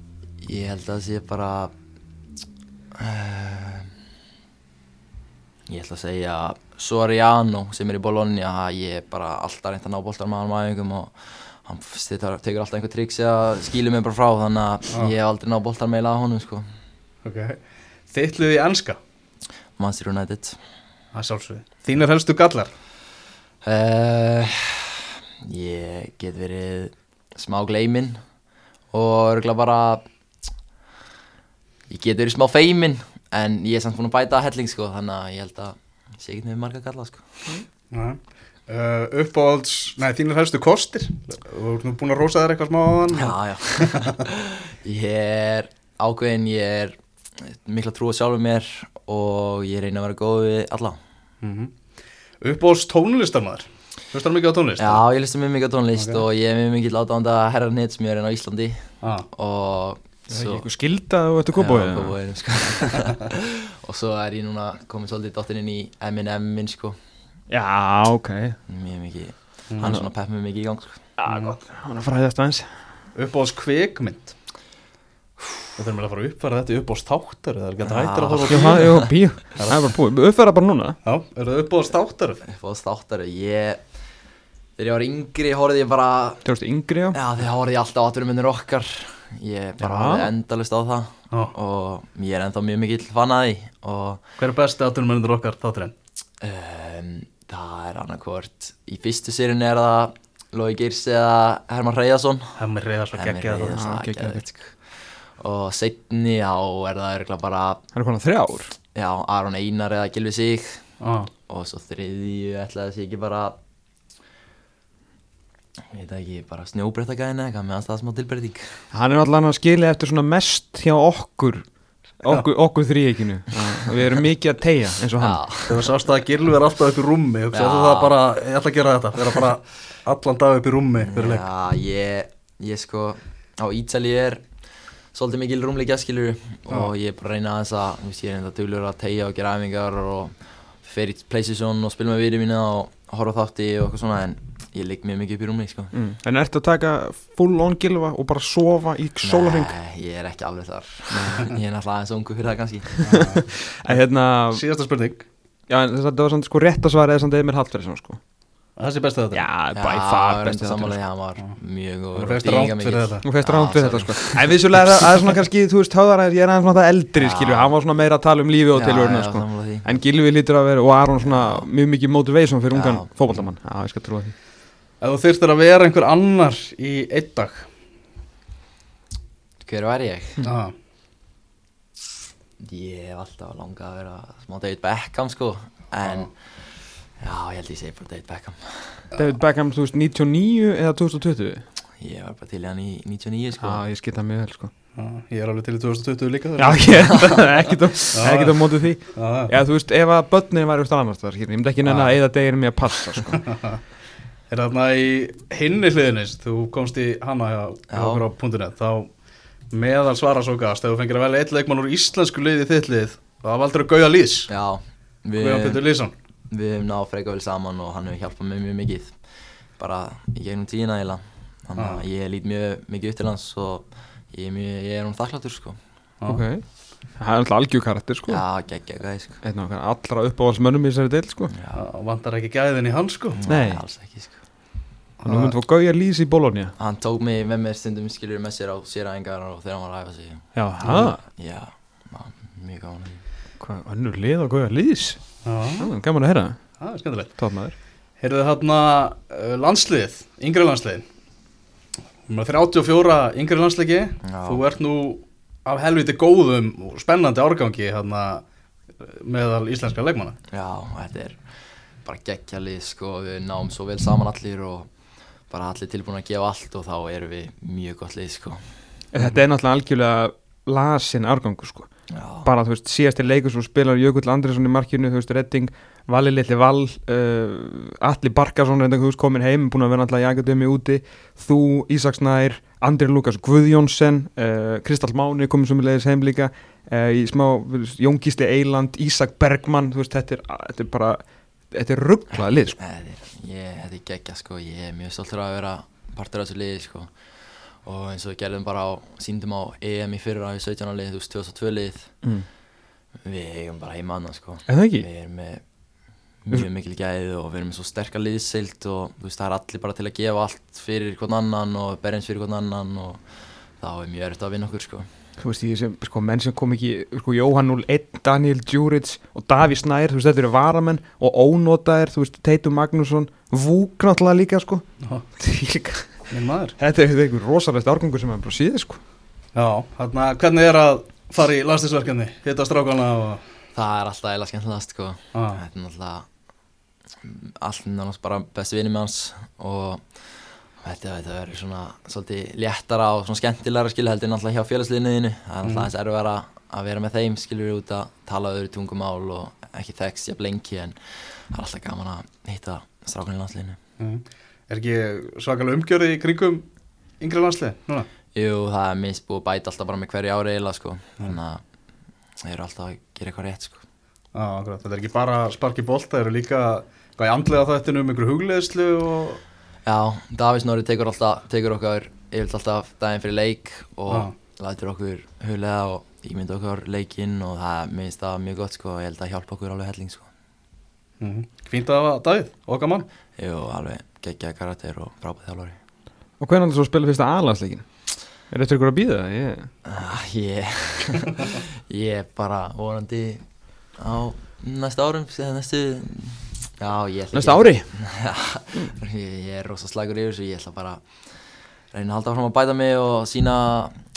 ég held að það sé bara uh, ég ætla að segja Soriano sem er í Bologna ég er bara alltaf reynt að ná boltar með hann æfingum og hann tekur alltaf einhver triks eða skýlur mig bara frá þannig að Já. ég hef aldrei náð boltar meila á honum sko. Okay. Þitt liði í enska? Manchester United. Það er sjálfsögði Þínir helstu gallar? Uh, ég get verið smá gleiminn og örgulega bara ég get verið smá feiminn en ég er samt búin að bæta helling sko þannig að ég held að ég sé ekki með marga galla sko uh, Uppáhalds, nei þínir helstu kostir Þú ert nú búin að rósa þér eitthvað smá á þann Já, já <laughs> Ég er ákveðin, ég er mikla trú á sjálfur mér og ég reyna að vera góð við alla mm -hmm. Uppáhalds tónlistarmaður Hlustar mikið á tónlist? Já, ég mjög mikið á tónlist Ok. og ég er mjög mikið látanda herra nýtsmjörinn á Íslandi ah. og Það er ekki eitthvað skilda og þetta sko. <laughs> og svo er ég núna komin svolítið dottin inn í M&M minn sko. Já, ok. Mjög mikið, hann er svona pepp með mikið í gang sko. Já, gott. Hann er fræðast aðeins. Uppáhalds kvikmynd? Við þurfum að fara að uppfæra þetta í uppáhalds þáttar Það er ekki að hættir að horfa á Já, bíó. það- er bara búið. Uppfæra bara núna. Já, eru það uppáhalds þáttar? upp á státtari ég, þegar ég var yngri horfði ég bara Þú veist yngri, já. Já þegar ég bara Já. horfði endalist á það Já. og ég er ennþá mjög mikill fan að því og Hver er besti áttunumennir okkar þátturinn? um, það er annarkvort í fyrstu sérinu er það Lói Girs eða Herman Reyðarsson það. Reyðarsson, geggjað. sko. og setni á er það örugglega bara Það er konar þrjár já, Aron Einar eða Gilvi Sig Já. og svo þriðju ætla að sé ekki bara ég veit það ekki, bara snjóbrettagæðin eða eitthvað með það smá tilbreyting. Hann er allan að skilja eftir svona mest hjá okkur Okkur, okkur þrýekinu Við erum mikið að tegja eins og hann. Þegar sást að Gilvi er alltaf upp í rúmi Hugsa það bara, ég ætla að gera þetta Vera bara allan dag upp í rúmi fyrir leik. Já ég, ég sko á Ítali er svolítið mikil rúmleikja skilur og ég er bara að reyna aðeins að, þú veist, ég er reynda duglur að tegja og gera æfingar og fer í Playstation og spila með viri mína og horfa þátti og eitthvað svona en ég ligg mjög mikið upp í rúmleik sko. mm. En ertu að taka full on gilva og bara sofa í sólarhing? Nei, ég er ekki alveg þar Ég er náttúrulega aðeins ungu fyrir það kannski <laughs> En hérna, Síðasta spurning já, en þetta var samt sko rétt að svara eða samt Emil Hallferðsson sko Þessi besta þetta Já, by Já, far sammála, þáttur, já, var mjög Þú góður fegst og rámt dýringarmikill. fyrir þetta Þú feist ránt við þetta sko En vissulega er það- það er svona kannski, þú veist, höðar ég er aðeins náttúrulega eldri Já. skilju Hann var svona meira að tala um lífi og já, sko. En Gilvi lítur að vera, og Aron svona mjög mikið motivation fyrir ungan Já. fótballamann Já, ég skal trúa því Ef þú þyrstir að vera einhver annar í einn dag. Hver var ég? ah. Ég hef alltaf langað að vera smá David Beckham sko. En já, ég held ég segi bara David Beckham. David Beckham, þú veist, 99 eða 2020 Ég var bara til í hann í 99 sko. Já, ég skita mjög vel sko. Ah, Ég er alveg til í 2020 líka Já, ég, ekkert á, ekkert á móti því. Ah. Já, þú veist, ef að börnin væri úr annars það, ég myndi ekki nenni að eða deginum ég að passa sko. <laughs> Er þarna í hinni hliðinist Þú komst í hana hjá hjá Já. okkur á punktunni Þá meðal svara svo gast Ef þú fengir að velja eitt leikmann úr íslensku liði þitt lið Það valdur Lýs Já, við, Guðjón Pétur Lýsson við hefum náð freka vel saman og hann hefur hjálpað mér mjög mikið Bara í gegnum tíina eiginlega. Þannig Ah. að ég lít mjög mikið upp til hans og ég er, mjög, ég er hún þakkláttur sko. Ok. Það er alltaf algjör karakter sko. Já, geggja gæði sko. Allra uppáhaldsmönnum í þessari deil sko. Já, Það vantar ekki gæðin í hann sko. Nei. alls ekki sko Nú myndi fór Gauja Lýs í Bologna. Hann tók mig með mér stundum skilur með sér á séræðingar og þegar hann var að ræfa sig. Já, ha? Já, ná, mjög gáðan Hvað, önnur lið á Gauja Lýs? Já, gaman að heyra. Það er skemmtilegt Tóðmaður Heyrðu þarna uh, landslið, yngri landslið Númer 34 yngri landsliði Já. Þú ert nú af helviti góðum og spennandi árgangi hérna meðal íslenska leikmanna. Já, þetta er bara geggja lið sko, við náum svo vel saman allir og bara allir tilbúin að gefa allt og þá erum við mjög gott lið sko. Þetta er náttúrulega algjörlega lasin árgangur sko Bara þú veist, síðasti leikur svo spilar Jökull Andriðsson í markinu, þú veist, Redding Valli Lilli Val, uh, Alli Barkason reynda, þú veist, komin heim, búin að vera alltaf í akademi úti, þú, Ísaks Nær Andri Lukas Guðjónsson uh, Kristall Máni komin sem leiðis heim líka uh, smá, Jón Gísli Eiland Ísak Bergmann, þú veist, þetta er, þetta er bara þetta er rugglað lið sko ég, þetta er geggja sko, ég er mjög stoltur að vera partur af þessu liði sko og eins og við gerðum bara á, síndum á EM í fyrra í 17. lið, þú veist, 2002 lið mm. við eigum bara heima annað sko Er það ekki? við erum með mjög mikil gæði og við erum með svo sterkar liðsild og þú veist það er allir bara til að gefa allt fyrir hvern annan og berjans fyrir hvern annan og þá er mjög erfitt að vinna okkur sko þú veist, sem, sko, menn sem kom ekki sko, Jóhann 01, Daniel Djuric og Daví Snær, þú veist, þetta eru varamenn og ónotaðir, þú veist, Teitur Magnússon Vúk náttúrulega líka, sko. <laughs> Líka, þetta er einhver rosalegt árgangur sem er bara síðið, sko. Já, hérna, hvernig er að fara í landslisverkefni, hitta strákana og það er alltaf eða skemmtilegast sko. Þetta er náttúrulega allt náttúrulega bara besti vinni með hans og þetta, verður svona svolítið léttara og svona skemmtilegra skilur heldur náttúrulega hjá félagsliðniðinu það er náttúrulega eins erfara að vera með þeim skilur við út að tala öðru tungumál og ekki þekks jafn lengi en það er alltaf gaman að hitta strákunni í landsliðinu. Mm. Er ekki svakalega umgjörði í kringum yngri landslið núna? Jú, það er minnst búið að bæta alltaf bara með hverju ári eiginlega sko. Þannig að þeir eru alltaf að gera eitthvað rétt sko. Já, akkurat, þetta er ekki bara sparki bolta, það eru líka hvað í andlega þættinu um einhverju hugleðslu og Já, Davís Norri tekur alltaf, tekur okkar yfirleitt alltaf daginn fyrir leik og Já. lætur okkur huglega og ímynda okkur leikinn og það minnst það mjög gott sko og ég held að hjálpa okkur alveg helling sko mm. Fínt að hafa Davíð, okkar mann Jú, alveg geggjaði karakter og frábæð þjálfari Og hvernig er það svo að spila fyrsta aðlandsleikin? Er þetta ykkur að býða það? Ég... ah, Ég <laughs> Ég er bara vonandi á næsta árum eða næstu Næsta ári? <laughs> Ég, ég er rosa slagur yfir þessu, ég ætla bara að reyna að halda fram að bæta mig og sína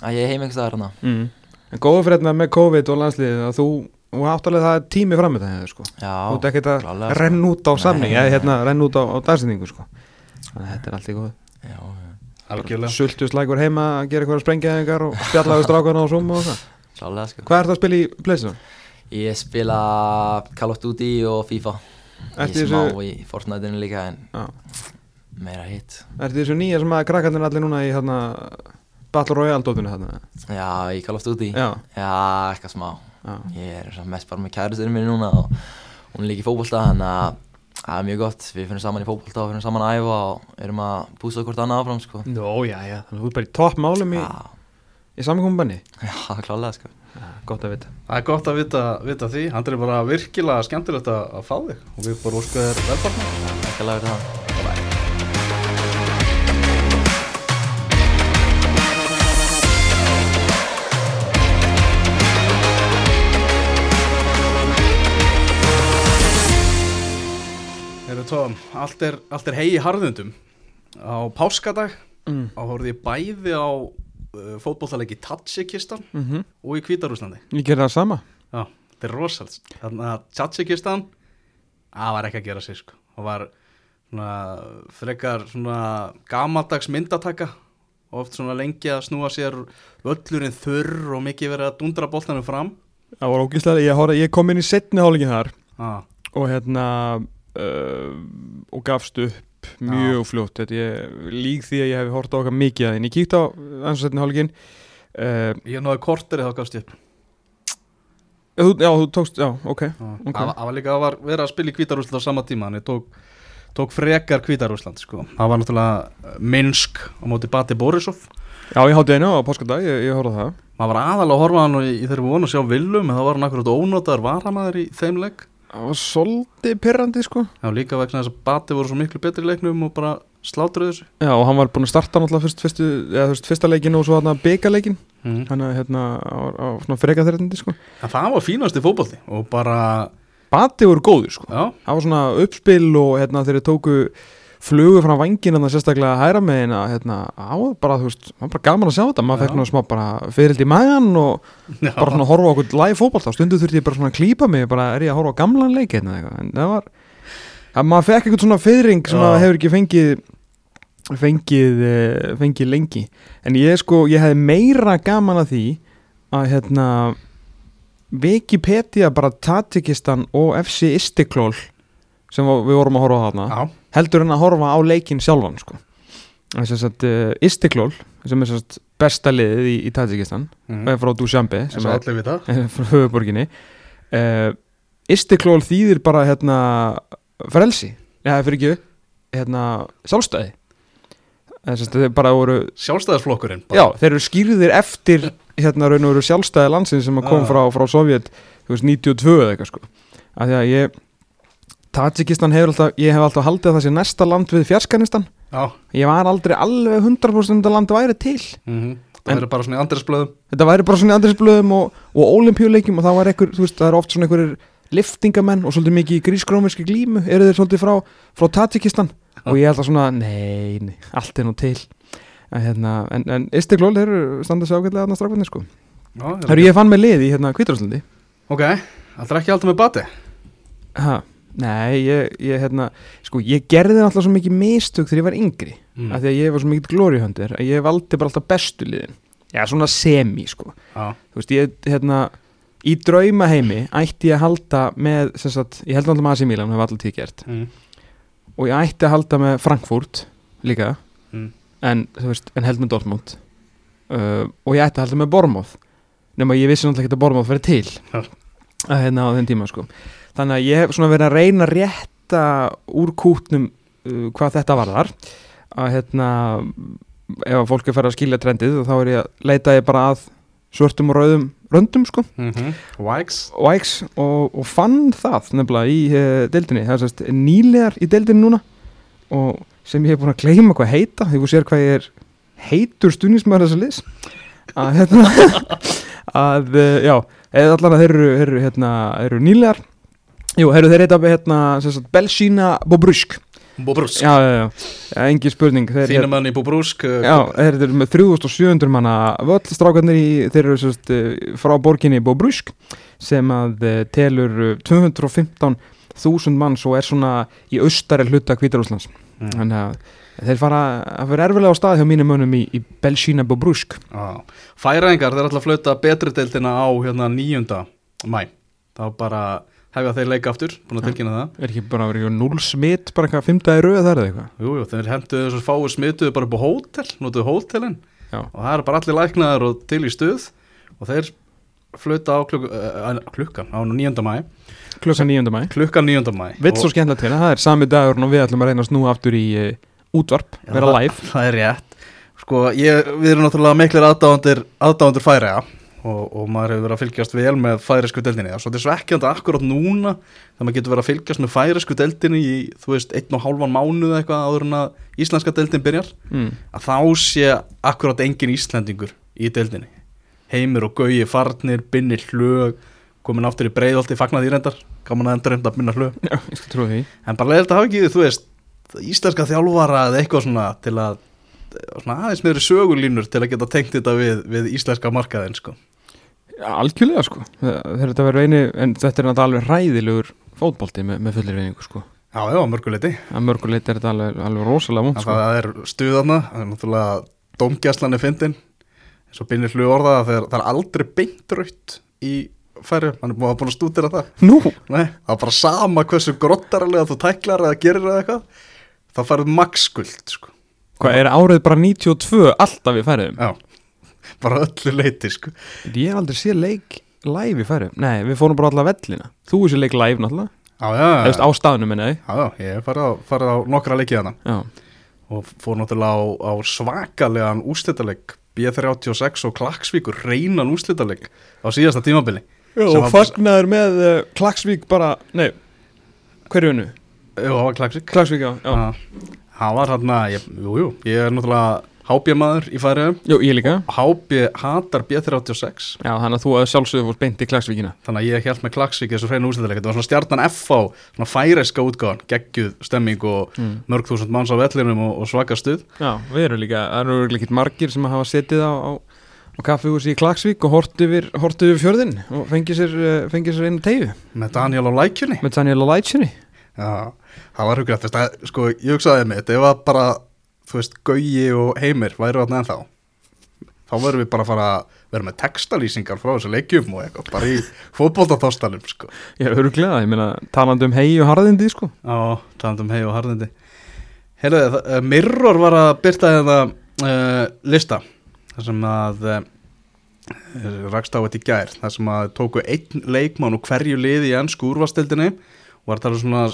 að ég er heim einhvers staðar hana. Mm. En góða fréttina með COVID og landsliðið að þú, og áttalega það er tími fram með það, sko Já, Þú ert ekkert að klálega, sko. renna út á samning eða hérna renna út á, á dagsetningu, sko Þannig að þetta er allt í góð Já, já, Algjörlega Sultu slækur heima að gera eitthvað sprengjaðingar og spjalla við strákana og svona og það klálega sko. Hvað er það að spila í Playstation? Ég spila Call of Duty og FIFA. Ég er smá í Fortnite-inu líka en Já. meira hitt. Ertu þessu nýja sem að krakkarnir allir núna í hérna Battle Royale dótinu þarna Já, ég kalla oft út í Já, Já, eitthvað smá. Já, Ég er mest bara með kæristinu minni núna og hún er líka í fótbolta þannig að það er mjög gott, við finnum saman í fótbolta og finnum saman að æfa og erum að bústa hvort annað áfram sko. Nó, já, já, þannig að þú ert bara í topp málum í, Já, í samkominbanni já, klálega sko. Já, gott að vita Það er gott að vita, vita því, er bara virkilega skemmtilegt að, að fá þig og við bara ósku þér velfarnar. Ekki lega verið það. Heyrðu Tom, allt er, allt er hei í harðundum. Á páskadag mm. á horfði ég bæði á uh, fótbollaleiki Tatsikistan mm og í Hvítarúslandi. Ég gerði það sama Já, þetta er rosalt. Þannig að Tatsikistan, það var ekki að gera sig sko. Það var svona frekar svona gamaldags myndataka oft svona lengi að snúa sér völlurinn þurr og mikið verið að dundra boltanum fram. Það var ógíslega, ég, horf, ég kom inn í setni hálfingin þar Ah, og hérna uh, og gafst upp mjög fljótt. Þetta ég lík því að ég hef hort á okkar mikið að þín ég kíkti á eins og setni hálfingin uh, ég náði korterið þá gafst ég upp. þú, Já, þú tókst, já, ok. Það það var líka að verið að spila í Hvítarúsland á sama tíma, þannig tók, tók frekar Hvítarúsland sko. Það var náttúrulega Minsk á móti Bati Borisov. Já, ég hátti einu á páskadag, ég, ég horfði það. Maður var aðalega að horfa hann í í þeirri vonu að sjá Willum en þá var hann akkurat ónotaður varamæður í þeim leik Það var svolítið pyrrandi, sko. Já, líka vegna þess að Bati voru svo miklu betri leiknum og bara slátruðu þessu. Já, og hann var búinn að starta náttúrulega fyrst, fyrstu, eða, veist, fyrsta leikin og svo hann byggaleikin mm. Þannig að hérna, á, á freka þeirrandi, sko. En það var fínast í fótbolti og bara, Bati voru góður, sko. Já, Það var svona uppspil og hérna þeir tóku flugu frá vangin en það sérstaklega hæra með hérna, hérna á, bara, þú veist, það var bara gaman að sjá þetta. Maður fekk nú smá bara fyrild í magan og já. bara svona horfa á okkur live fótbolta. Stundu þurfti ég bara svona að klípa mig bara er ég að horfa á gamlan leik hérna eitthvað? En það var, að maður fekk eitthvað svona fyrring sem maður hefur ekki fengið fengið, eh, fengið lengi. En ég sko, ég hefði meira gaman að því að hérna Wikipedia bara Tatikistan og FC Istiklól sem við vorum að horfa á þarna já. Heldur en að horfa á leikinn sjálfan sko. að uh, Istiklól sem er sérst besta liðið í, í Tajikistan Mm. mm. frá Dushanbe sem er <laughs> frá höfuborginni uh, Istiklól þýðir bara hérna frelsi, eða fyrir ekki hérna sjálfstæði Sjálfstæðisflokkurinn já, þeir eru skýrðir eftir hérna raun og veru sjálfstæði landsins sem kom Já. frá, frá Sovjet þú veist 92 eða eitthvað sko af því að ég Tajikistan hefur alltaf, ég hef alltaf haldið að það sé næsta land við Fjarskanistan já. ég var aldrei alveg 100% um þetta land væri til. Mm það En- eru bara svona í andresblöðum þetta væri bara svona í andrisblöðum og, og olimpíuleikjum og það var ekkur, þú veist, það er oft svona einhverjir liftingamenn og svolítið mikið grískrómiski glímu. Eru þeir svolítið frá, frá Tajikistan og ég held að svona, nei, nei allt er nú til. En, hérna, en, en Istiklól, þeir eru standað sér ágætlega aðna strafnir sko. Já, Það eru ég fann með lið í hérna Kvítarúslandi ok, það er ekki alltaf með Bati? Ha, nei, ég, ég hérna Sko, ég gerði alltaf svo mikið mistök þegar ég var yngri mm. af því að ég var svo mikið glóriuhöndir að ég valdi bara alltaf bestu liðin. Já, svona semi, sko. Já, Þú veist, ég, hérna Í draumaheimi ætti ég að halda með sagt, ég held alltaf með AC Milan, hef alltaf tíð gert mm. og ég ætti að halda með Frankfurt líka Mm. en, þú veist, en held með Dortmund. Uh, og ég ætti að halda með Bormoth nema ég vissi náttúrulega ekki að Bormoth verið til. Að hérna á þeim tíma sko þannig að ég hef svona verið að reyna að rétta úr kútnum uh, hvað þetta varðar. Að hérna ef að fólk er farið að skilja trendið þá er ég að leita ég bara að svörtum og rauðum röndum sko. Mm Wags Wikes. Og, og fann það nefnilega í uh, deildinni. Það er sérst nýlegar í deildinni núna. Og sem ég hef búin að gleyma hvað heita því þú sér hvað ég er heitur stuðnismæður þessa liðs. Að hérna <laughs> að uh, já, eða allan að þeir eru, eru, hérna, eru nýlegar jú, eru þeir heita hérna, Belsína Bobrusk Bobrusk já, já, já, engi spurning þeir, Þínum mann í Bobrusk uh, Já, þeir eru með 3700 manna völl strákarnir í, þeir eru sérst uh, frá borginni Bobrusk sem að uh, telur uh, 215.000 manns og er svona í austari hluta Hvítarúslands Mm. þannig að þeir fara að vera erfilega á stað hjá mínum mönnum í, í Belsína Bobrusk Já. Færaðingar, þeir ætla að flauta betri deildina á hérna 9. mæ þá bara hefja þeir leika aftur búin að tilkynna það er ekki bara vera null smitt bara eitthvað fymtaði rauð þar eða eitthvað Jú, jú, þeir henduðu þessar fáu smituðu bara upp á hótel notuðu hótelin Já. og það eru bara allir læknaðar og til í stuð og þeir flöta á klukk, uh, klukkan á 9. mæ klukkan 9. mæ klukkan 9. mæ Vitt svo skemmtilegt til það er sami dagur og við ætlum að reyna að snúa aftur í uh, útvarp, vera það- live <laughs> það er rétt sko, ég, við erum náttúrulega miklir aðdáðandur færiða og, og maður hefur verið að fylgjast vel með færisku deildinni. Það er svolítið svekkjandi akkurát núna þegar maður getur verið að fylgjast með færisku deildinni í, þú veist, einn og hálfan mánuð eitthvað áður en að íslenska deildin byrjar. Mm. að þá sé akkurát engin Íslendingur í deildinni. Heimir og gaugi farnir, binni hlög komin aftur í breiðolti, fagnar því reyndar gaman að endur reynda að binna hlög Já, ég skal trúa því. En bara leiðilegt að hafa ekki, þú veist íslenska þjálfara eða eitthvað svona til að svona aðeins meðri sögulínur til að geta tengt þetta við, við íslenska markaðin sko. Algjörlega sko. Þegar þetta verður eini, en þetta er náttúrulega alveg ræðilegur fótbolti með, með fullir veiningu sko. Já, já, mörguleiti að mörguleit er þetta alveg, alveg rosalega vond sko. Það er stuðarna, það er náttúrulega domgjastlan er fyndin. Eins og binnir hlu orða að það er aldrei beint raut í færi. Hann er búin að búin að stúdira það. Nú, Nei, það er bara sama hversu grottarlega þú tæklar eða gerir eða eitthvað það færið makskuld sko. hvað er árið bara 92 alltaf í færiðum? Já, bara öllu leiti sko. Ég hef aldrei séð leik live í færiðum Nei, við fórum bara alla vellina. Þú er sér leik live náttúrulega. Já, já, já, á staðnum minna ég. Hef farið farið á nokkra leikið hana Já, og fór náttúrulega á, á svakalegan úslitaleg B36 og Klaksvíkur reynan úslitaleg á síðasta tímabili. Og fagnaður með uh, Klagsvík bara, nei Hverju unnu? Jú, það var Klaksvík. Klagsvík, já, já. Það var hérna, ég, jú, jú, ég er náttúrulega hábjamaður í færiðum Jú, ég líka. HB hatar B36 Já, þannig að þú að sjálfsögðu fórst beint í Klagsvíkina þannig að ég held með Klaksvík þessu hreinu úslitaleg þetta var svona stjarnan F á svona færeska útgáðan geggjuð stemming og Mm. mörg þúsund manns á vellinum og, og svaka stuð. Já, við erum líka, það eru ekkert margir sem hafa setið á, á, á kaffihúsi í Klagsvík og hort yfir, yfir fjörðin og fengið sér, fengið sér einu tegju með Daniel á lækjunni. Með Daniel Lætsjunni Já, það var hugrætt, veist, að, sko, ég hugsaði mig, þetta var bara, þú veist, Gauji og Heimir væru þarna ennþá. Þá verðum við bara að fara að vera með textalýsingar frá þessu leikjum og eitthvað, bara í fótboltaþástanum, sko. Er öruglega, ég meina, talandi um hei og harðindi, sko Já, talandi um hei og harðindi. Heyrðu, uh, Mirror var að byrta þetta uh, lista, þar sem að, uh, rakst á þetta í gær, þar sem að tóku einn leikmann og hverju liði í ennsku úrvastildinni og var að tala um svona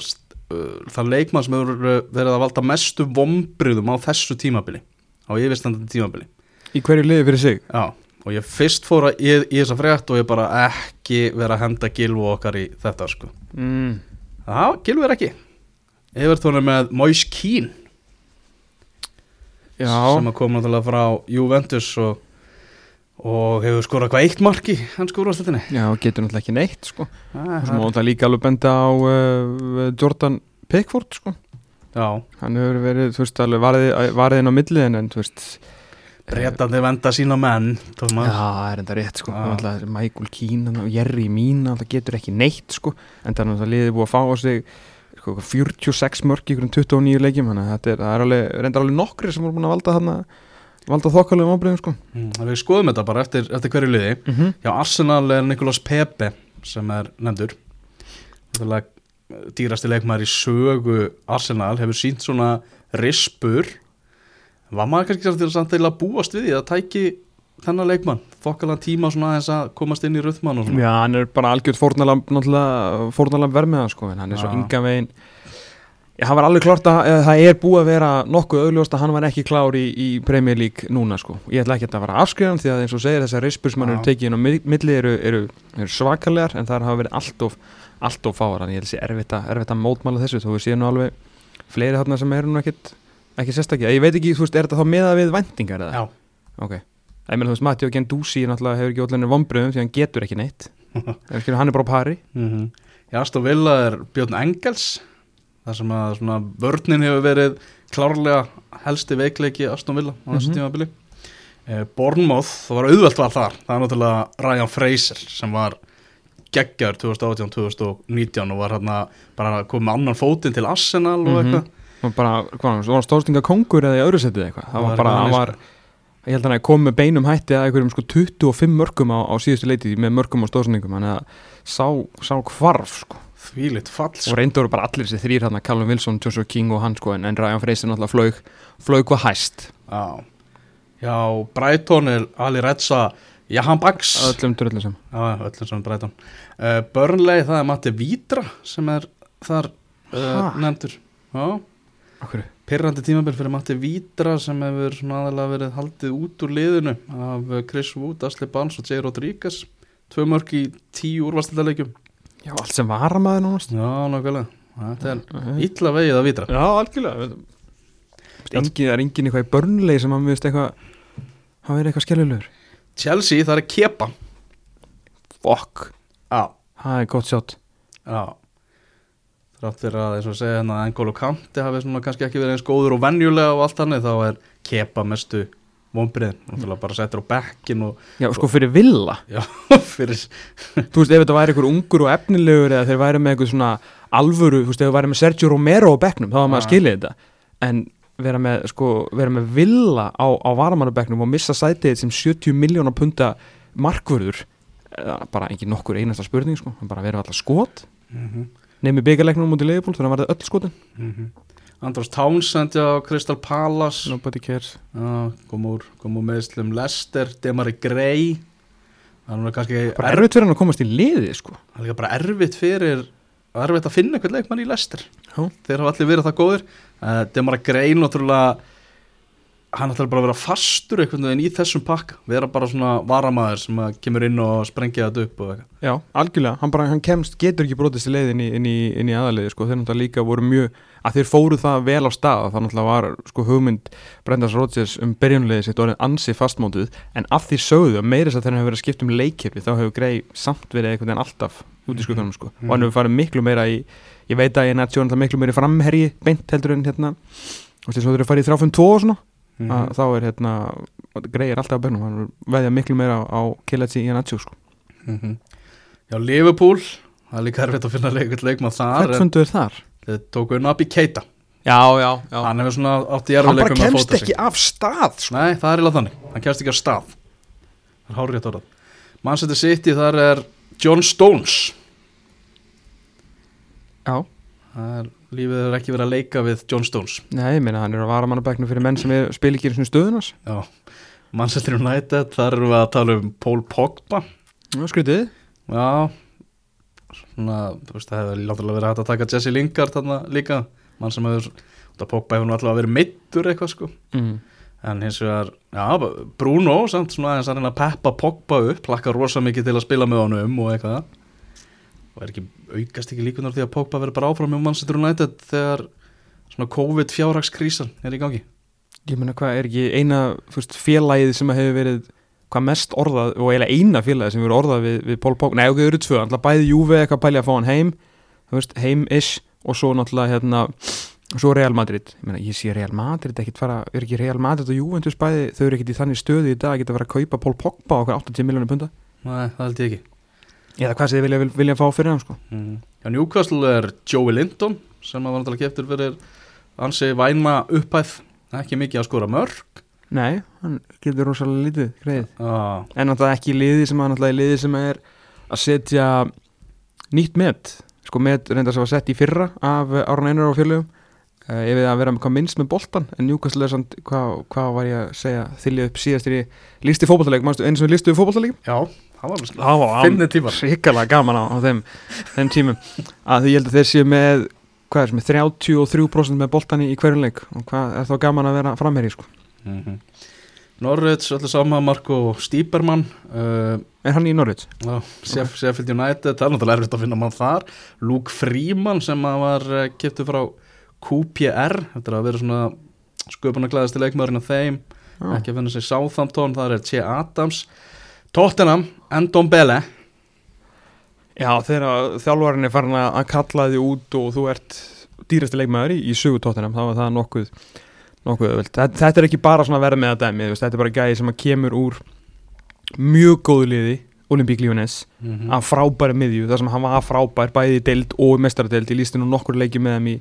það leikmann sem hefur uh, verið að valda mestu vombriðum á þessu tímabili á yfirstandandi tímabili. Í hverju liði fyrir sig? Já, og ég fyrst fór að í, í þessa frétt og ég bara ekki vera að henda Gilvu okkar í þetta sko. Mm. það, Gilvu er ekki. Evertón er með Moise Keane Já, sem að koma náttúrulega frá Juventus og, og hefur skorað hvað eitt marki hans skóruðastöldinni já, getur náttúrulega ekki neitt, sko. Ah, Svo þetta líka alveg benda á uh, Jordan Pickford, sko. Já, Hann hefur verið, þú veist, alveg varðið, varðið inn á milliðin en, þú veist breytandi venda sína menn Thomas. Já, það er enda rétt sko. Alltaf Michael Keane og Jerry Mina það getur ekki neitt sko. En það er náttúrulega liðið búið að fá á sig sko, 46 mörg í einhverjum 29 leikjum þannig að þetta er, er alveg, reyndar alveg nokkri sem voru búin að valda þarna valda þokkalegum ábreyðum sko. Mm, við skoðum þetta bara eftir, eftir hverju liði. Mm -hmm. Já, Arsenal er Nicolas Pepe sem er nefndur. Dýrasti leikmaður í sögu Arsenal hefur sínt svona rispur. Var maður kannski til að búast við því að tæki þennan leikmann? Þokkalega tíma svona aðeins að komast inn í röðmann og svona. Já, hann er bara algjörð fórnalamb vermiða sko hann er svo ynga veginn Já, hann var alveg klart að það er búið að vera nokkuð augljóst að hann var ekki klár í, í Premier League núna sko. Ég ætla ekki að fara að afskrifa hann því að eins og segir þessar rispur sem hann Já. eru tekið inn á mi- milli eru, eru, eru svakalegar en það hafa verið allt of, allt of fáar þannig ég held að sé erfitt að, erfitt að mótmála þessu þó við séum nú alveg fleiri þarna sem eru nú ekkit ekki sérstaklega. Ég veit ekki, þú veist, er þetta þá meða við væntingar eða? Já, Ok. Ég meina, þú veist, Matti og Gendúsi náttúrulega hefur ekki <laughs> þar sem að svona vörnin hefur verið klárlega helsti veikleiki Aston Villa á þessu Mhm. tímabili eh, Bournemouth, það var auðvelt var þar það er náttúrulega Ryan Fraser sem var geggjar 2018-2019 og var hérna bara komið með annan fótinn til Arsenal og Mhm. eitthvað Og bara, hvað, var hann stórstinga kongur eða í öðru setið eitthvað? Það var bara, hann var, ég held að hann kom með beinum hætti að einhverjum sko 25 mörgum á, á síðustu leitið með mörgum og stórstingum, þannig að sá, sá hvarf, sko. Þvílitt fall Og sko. reyndur bara allir þessi þrýr hérna, Callum Wilson, Joshua King og hann, sko, en, Ryan Fraser náttúrulega flög, flög hvað hæst. Já. Já, Brighton er Ali Redza Jahan Bax. Öllum dröllum sem Já, öllum sem Brighton. Uh, Burnley, það er Matti Vítra sem er þar uh, nefndur. Já, Akkur pirrandi tímabil fyrir Matti Vítra sem hefur svona aðalega verið haldið út úr liðinu af Chris Wood, Ashley Barnes og Jay Rodriguez. Tvö mörg í tíu úrvastildaleikjum Já, allt sem varamæður nánast. Já, nákvæmlega. Þetta er illa vegið að Vítra Já, algjörlega Engin, Það er engin eitthvað í börnlegi sem hann viðst eitthvað hann verið eitthvað skellulegur Chelsea, það er Kepa. Fokk Já, Það er gott sjátt já. Þrátt fyrir að, eins og segja hérna, Engolo Kanti hafi svona kannski ekki verið eins góður og venjulega og allt hannig, þá er Kepa mestu vonbriðin, náttúrulega bara settur á bekkin og, Já, sko fyrir villa? <laughs> Já, fyrir Þú veist, ef þetta væri einhver ungur og efnilegur eða þeir væri með eitthvað svona alvöru þú veist, ef þeir væri með Sergio Romero á bekknum þá var maður að skilja þetta. En vera með, sko, vera með villa á, á varamannabekknum og missa sætið sem 70 miljónar punta markvörður eh, bara ekki nokkur einasta spurning, sko bara verið alltaf skot. Mm nefnir byggarleiknum mútið leifból þannig að það öll skotin. -hmm. Andros Townsend á Crystal Palace. Nobody cares. Já, kom úr, úr meðslum Lester, Demari Gray. Það er kannski bara erfitt fyrir hann að komast í liði, sko. Það er bara erfitt fyrir erfitt að finna einhvern leikmann í Lester Já. þeir hafa allir verið það góðir. Uh, Demara Grey náttúrulega hann ætlar bara að vera fastur einhvern veginn í þessum pakka. Vera bara svona varamæður sem kemur inn og sprengja þetta upp eitthvað. Já, algjörlega, hann bara, hann kemst, getur ekki brotist í leið inn í, í, í aðaliði, sko, þeir náttúrulega líka voru mjög, að þeir fóru það vel á stað, það náttúrulega var, sko, hugmynd Brendas Rodgers um byrjunliðið sitt orðið ansi fastmótuð, en af því sögðu að meira þess að þeir hefur verið að skipta um leikkepi, þá hefur Grey samt verið einhvern veginn alltaf út í skuttunum, sko, og hann hefur farið miklu meira í, ég veit að ég er nættjóðan það miklu meira í framherji, beint heldur en hérna, þú veist, eins og þeir eru farið í 3-5-2 og svona, Mhm. að þá er hérna, Grey er alltaf á bennum, hann veðja miklu meira á Kiletsi í Nacho, sko. Mhm. Já, Liverpool það er líka erfitt að finna leikvöld leikmann þar Þeir tóku Nabi Keita. Já, já, já. Hann hefur svona átt í Hann bara að kemst ekki af stað sko. Nei, það er eiginlega þannig, hann kemst ekki á stað. Það er hárið orðað. Manchester City þar er John Stones. Já. Það er, lífið er ekki verið að leika við John Stones. Nei, ég meina hann er að vara mannabæknu fyrir menn sem spil ekki í stöðunas Já, Manchester United, þar erum við að tala um Paul Pogba. Já, skrítið. Já, svona, þú veist, það hefur láttulega verið hægt að taka Jesse Lingard þarna líka mann sem hefur, þetta Pogba hefur alltaf verið meittur eitthvað sko. Mm. en hins vegar, já, Bruno samt svona aðeins að reyna að peppa Pogba upp hlakka rosa mikið til að spila með honum og eitthvað. Og er ekki, aukast ekki líkunar því að Pogba verður bara áfram með Manchester United þegar svona COVID fjárhagskrísan er í gangi? Ég meina hvað er ekki eina fyrst, félagið sem hefur verið hvað mest orðað og eiginlega eina félagið sem verið orðað við, við Pól Pók Nei, ok, þau eru tvö, alltaf bæði Júve eitthvað pæli að fá hann heim veist, heim-ish og svo náttúrulega hérna svo Real Madrid, ég meina, ég sé Real Madrid ekkit fara, er ekki Real Madrid og Juventus bæði þau eru ekkit í þannig stöði í dag að geta verið að kaupa Pól Pogba okkur 80 miljónum punta Nei, það held ég ekki eða hvað sem þið vilja, vilja fá fyrir hann sko. mm. Já, Newcastle er Joey Linton sem að var náttúrulega keftur fyrir ansi væna Nei, hann getur rosalega lítið greið ah, en náttúrulega ekki í liði sem, liði sem er að setja nýtt met. Sko met reyndar sem var sett í fyrra af Árun Einar og fjöluðum uh, ef við að vera með hvað minnst með boltan en Newcastle er samt, hvað, hvað var ég að segja þylja upp síðast í listi fótballtaleik manstu, eins og við listuðu fótballtaleik Já, það var það var hrikalega gaman á, á þeim, þeim tímum. Að ég held að þeir séu með hvað er sem er 33% með boltan í, hverjum leik. Og hvað er þá gaman að vera framherri sko. Mm -hmm. Norrids, öllu sama Marko Stýpermann uh, er hann í Norwich? Já, Shef, Sheffield United, það er náttúrulega erfitt að finna mann þar Luke Freeman sem var uh, kiptu frá QPR þetta er að vera svona sköpunarglæðasti leikmaðurinn af þeim Já. ekki að finna sig Southampton, það er Che Adams Tottenham, Endon Bele Já, þegar þjálfarinn er farin að kalla því út og þú ert dýrasti leikmaður í, í sögutóttinam, þá er það nokkuð nokkuð öðvöld. Þetta, þetta er ekki bara svona verð með að dæmi, þetta er bara gæði sem að kemur úr mjög góðu liði Olimpík Lífunes, mm -hmm. af frábæri miðju, þar sem hann var frábær bæði í deild og í mestaradeild, ég lísti nú nokkur leikið með þeim í,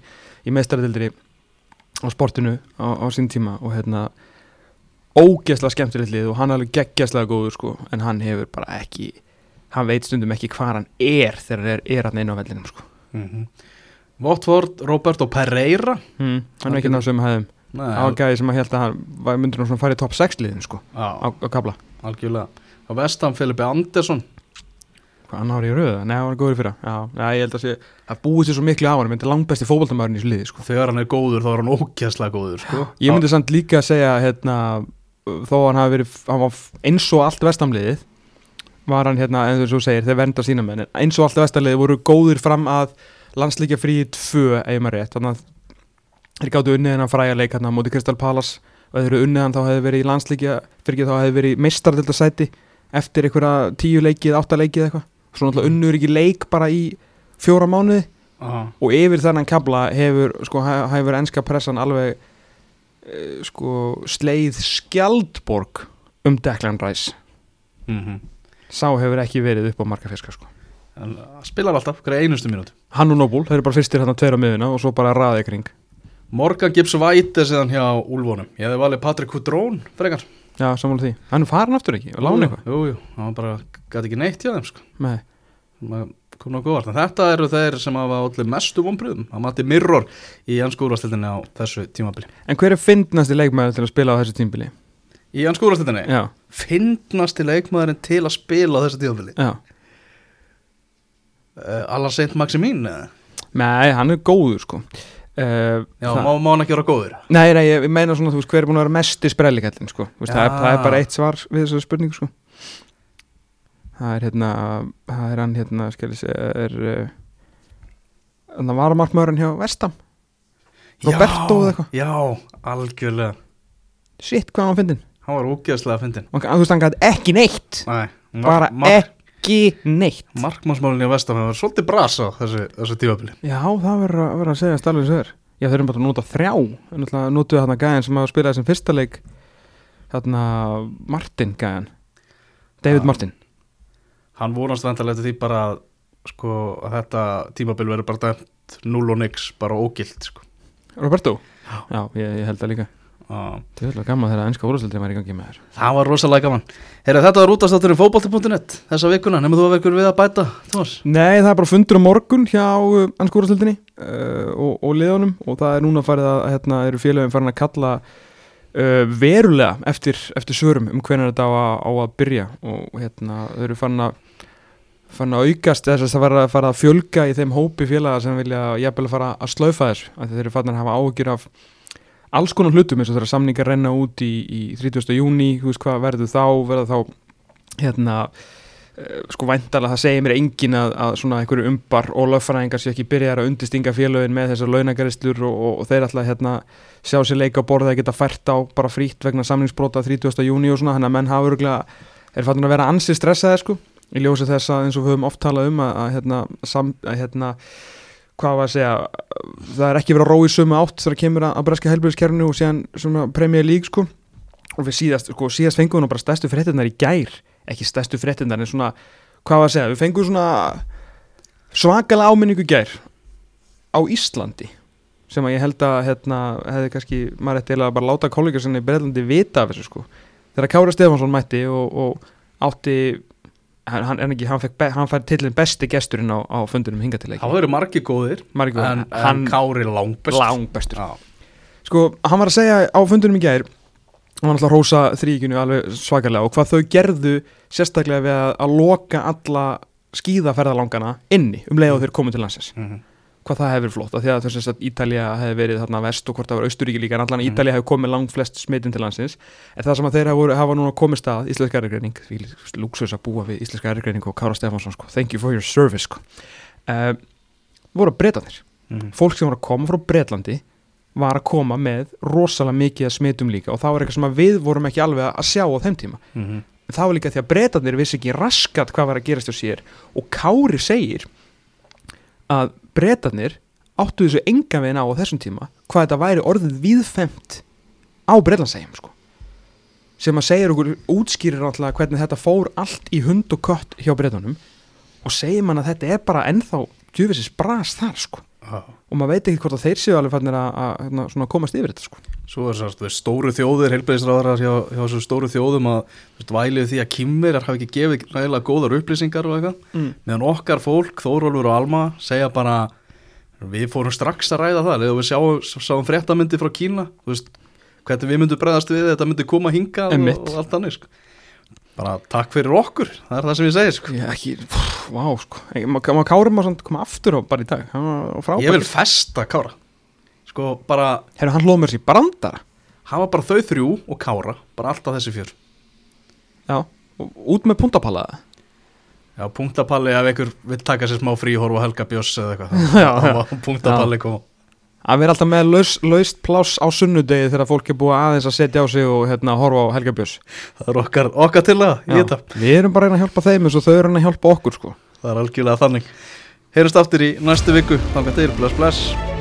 í mestaradeildri á sportinu á, á sín tíma og hérna ógeðslega skemmtilegt lið og hann er alveg geggjastlega góður sko, en hann hefur bara ekki hann veit stundum ekki hvað hann er þegar hann er, hann inn á vellinum sko. mm -hmm. Watford, Roberto Pereira hmm. hann er ekki náðu sem hæðum Nei, það var gæði sem að held að hann myndir nú svona fara í top 6 liðin sko á, á kabla algjörlega. Á vestan Filipe Andersson. Hvað hann ári í röða, nei hann var góður fyrir já, já, ég held að sé, það búið sér svo miklu á hann myndi langbesti fótboltamæðurinn í þessu liði sko. Þegar hann er góður þá er hann ógæslega góður sko. ég myndi samt líka að segja hérna, þó að hann hafi verið hann var eins og allt vestamliðið var hann hérna, eins og þú segir, þeir vernda sína menn en eins og allt vestamliðið voru góður fram að landslíkja frí 2 ef maður rétt, þannig að þeir gáttu unnið hennar fræja leik hérna á móti Kristal Palace. Og þeir eru unnið hann þá hefði verið í landslíkja fyrir ekki þá hefði verið meistardildasæti eftir einhverja tíu leikið, átta leikið eitthvað. Svo náttúrulega unnur ekki leik bara í fjóra mánuði. Já, og yfir þennan kabla hefur sko, hefur enska pressan alveg uh, sko, sleið skjaldborg um Declan Rice. Mhm. sá hefur ekki verið upp á marga fiska sko. En spilar alltaf, hverja einustu mínútu? Hann og Noble, þeir eru bara fyrstir þarna tveir á miðuna og svo bara raðið kring Morgan Gibbs White er síðan hjá Úlfónum Ég hefði valið Patrick Hudrón frekar. Já, sammála því, hann er farin aftur ekki? Og lána eitthvað? Jú, jú, hann bara gæti ekki neitt hjá þeim sko. Nei. Kom nokkuð vart en þetta eru þeir sem hafa allir mestu vonbröðum að mati Mirror í ennskúrastildinni á þessu tímabili. En hver er fyndnasti leikmaður til að spila á þessu tímbili Í ennskúrastildinni? já, Finnasti leikmaðurinn til að spila á þessu tímabili? Já. Uh, Allar Saint Maximin eða? Nei, hann er góður sko uh, Já, má, má hann ekki vera góður? Nei, nei, ég meina svona, þú veist, hver er búin að vera mest í sprellikallin, sko, veist, það, er, það er bara eitt svar við þessu spurningu, sko. Það er hérna, það er hann hérna, ég segja, er uh, Það var markmaðurinn hjá Vestam Roberto eða eitthvað. Já, algjörlega. Sitt, hvað hann var fyndin Hann var ógeðslega fyndin Og þú veist, hann gæti ekki neitt. Nei, Bara ekki neitt. Markmannsmálinn í Vestam hefur svolítið brasa á þessu, þessu tímabili. Já, það verður að, að segja stærlega sér Já, þeir eru bara að nota þrjá. Notuðu þarna gæðin sem hafa spilað þessum fyrsta leik. Þarna Martin gæðin David Já. Martin. Hann vonast vendarlega til því bara að, sko, að þetta tímabil verður bara dæmt 0 og nix, bara ógilt sko. Roberto? Já, ég, ég held það líka Er alltaf gaman þegar ennska úrvarsleildin var í gangi með þér. Það var rosalega gaman. Herra, Þetta var útastátturinn fótbolti.net þessa vikuna, nefnum þú að verður við að bæta Thomas? Nei, það er bara fundur á morgun hjá uh, ennska úrvarsleildinni uh, og, og liðunum og það er núna farið að hérna eru félögum farin að kalla uh, verulega eftir, eftir svörum um hvernig þetta á að, á að byrja. Og hérna þau eru farin að farin að aukast þess að það var að fara að fjölga í þeim hópi félaga sem vilja jafnvel að fara að slaufa þessu af því þeir eru farin að hafa áhyggjur af alls konar hlutum eins og þeirra samningar renna út í, í 30. júni, þú veist hvað verður þá verður þá hérna eh, sko væntalega það segir mér engin að, að svona einhverju umbar og löffræðingar sé ekki byrjar að undistinga félögin með þessar launagaristlur og, og, og þeir alltaf hérna sjá sér leika á borða að geta fært á bara frítt vegna samningsbrota 30. júni og svona, þannig að menn hafa örgulega er fattin að vera ansi stressaði sko í ljósi þess að eins og við höfum oft talað um að, að hérna, sam, að hérna hvað var að segja, það er ekki verið að róa í sömu átt þegar kemur að, að breska helbriðskerfinu og síðan Premier League sko. Og við síðast, sko, síðast fengum við nú bara stærstu fréttinnar í gær, ekki stærstu fréttinnar en svona, hvað var að segja, við fengum svona svakalega áminningu gær á Íslandi sem að ég held að hérna, hefði kannski, maður ætti eiginlega bara að láta kollegar sinni í Breitlandi vita af þessu sko. Þegar Kára Stefansson mætti og, og átti hann, hann, ekki, hann, fekk be, hann fær tillin besti gesturinn á, á fundunum hinga til Það verður margi góðir en, en Kári langbest langbestur. Já, sko, hann var að segja á fundunum í gær hann var alltaf að rósa þrýkjunu alveg svakalega og hvað þau gerðu sérstaklega við að, að loka alla skíðaferðalangana inni um leið og þeir komið til landsins. Mhm. Hvað það hefur flott, af því að þess að Ítalja hefði verið þarna vest og hvort það var Austuríki líka en allan Mhm. Ítalja hefur komið langt flest smitin til landsins en það sem að þeir hafa, hafa núna komið stað íslenska ergreining, því lúksus að búa við íslenska ergreining og Kára Stefánsson sko. thank you for your service sko. uh, voru breytanir Mhm. fólk sem var að koma frá Bretlandi var að koma með rosalega mikið smitum líka og það var eitthvað sem við vorum ekki alveg að sjá á þeim tíma Mhm. en það var líka því að Bretandir vissi ekki raskat hvað var að gerast hjá sér og Kári segir að Bretanir áttu þessu enga veginn á á þessum tíma hvað þetta væri orðið víðfemt á Bretlandssegjum sko. Sem að segja okkur útskýrir alltaf hvernig þetta fór allt í hund og kött hjá Bretanum og segir mann að þetta er bara ennþá djúfisins bras þar sko. Já. og maður veit ekki hvort að þeir séu alveg fannir að, að, að svona, komast yfir þetta sko Svo er við stóru þjóðir, heilbreyðisráðar hjá, hjá þessu stóru þjóðum að veist, vælið því að kýmverar hafi ekki gefið ræðilega góðar upplýsingar og eitthvað. Mm. meðan okkar fólk, Þórólfur og Alma segja bara Við fórum strax að ræða það, eða við sjáum, sáum fréttamyndi frá Kína, veist, hvernig við myndum bregðast við, þetta myndi koma hingað og, og allt annir, sko. Bara takk fyrir okkur, það er það sem ég segi, sko. Ég ekki, pff, vá sko. Ég- ma- ma- Kári má samt koma aftur á bara í dag. Hann var frábær Ég vil festa Kára, sko, bara, Herru, hann hlóð mér sér brandara hafa bara þau þrjú og Kára, bara alltaf þessi fjör. Já, og út með puntapallaða Já, punktapalli ef einhver vil taka sér smá frí horfa á Helga Björns eða eitthvað, <laughs> punktapalli koma. Að vera alltaf með laus, laust pláss á sunnudegi þegar fólk er búið aðeins að setja á sig og hérna, horfa á Helga Björns Það er okkar, okkar til það. Við erum bara að hjálpa þeim eins og þau eru að hjálpa okkur sko Það er algjörlega þannig. Heyrjumst aftur í næstu viku, þannig að þeir bless bless.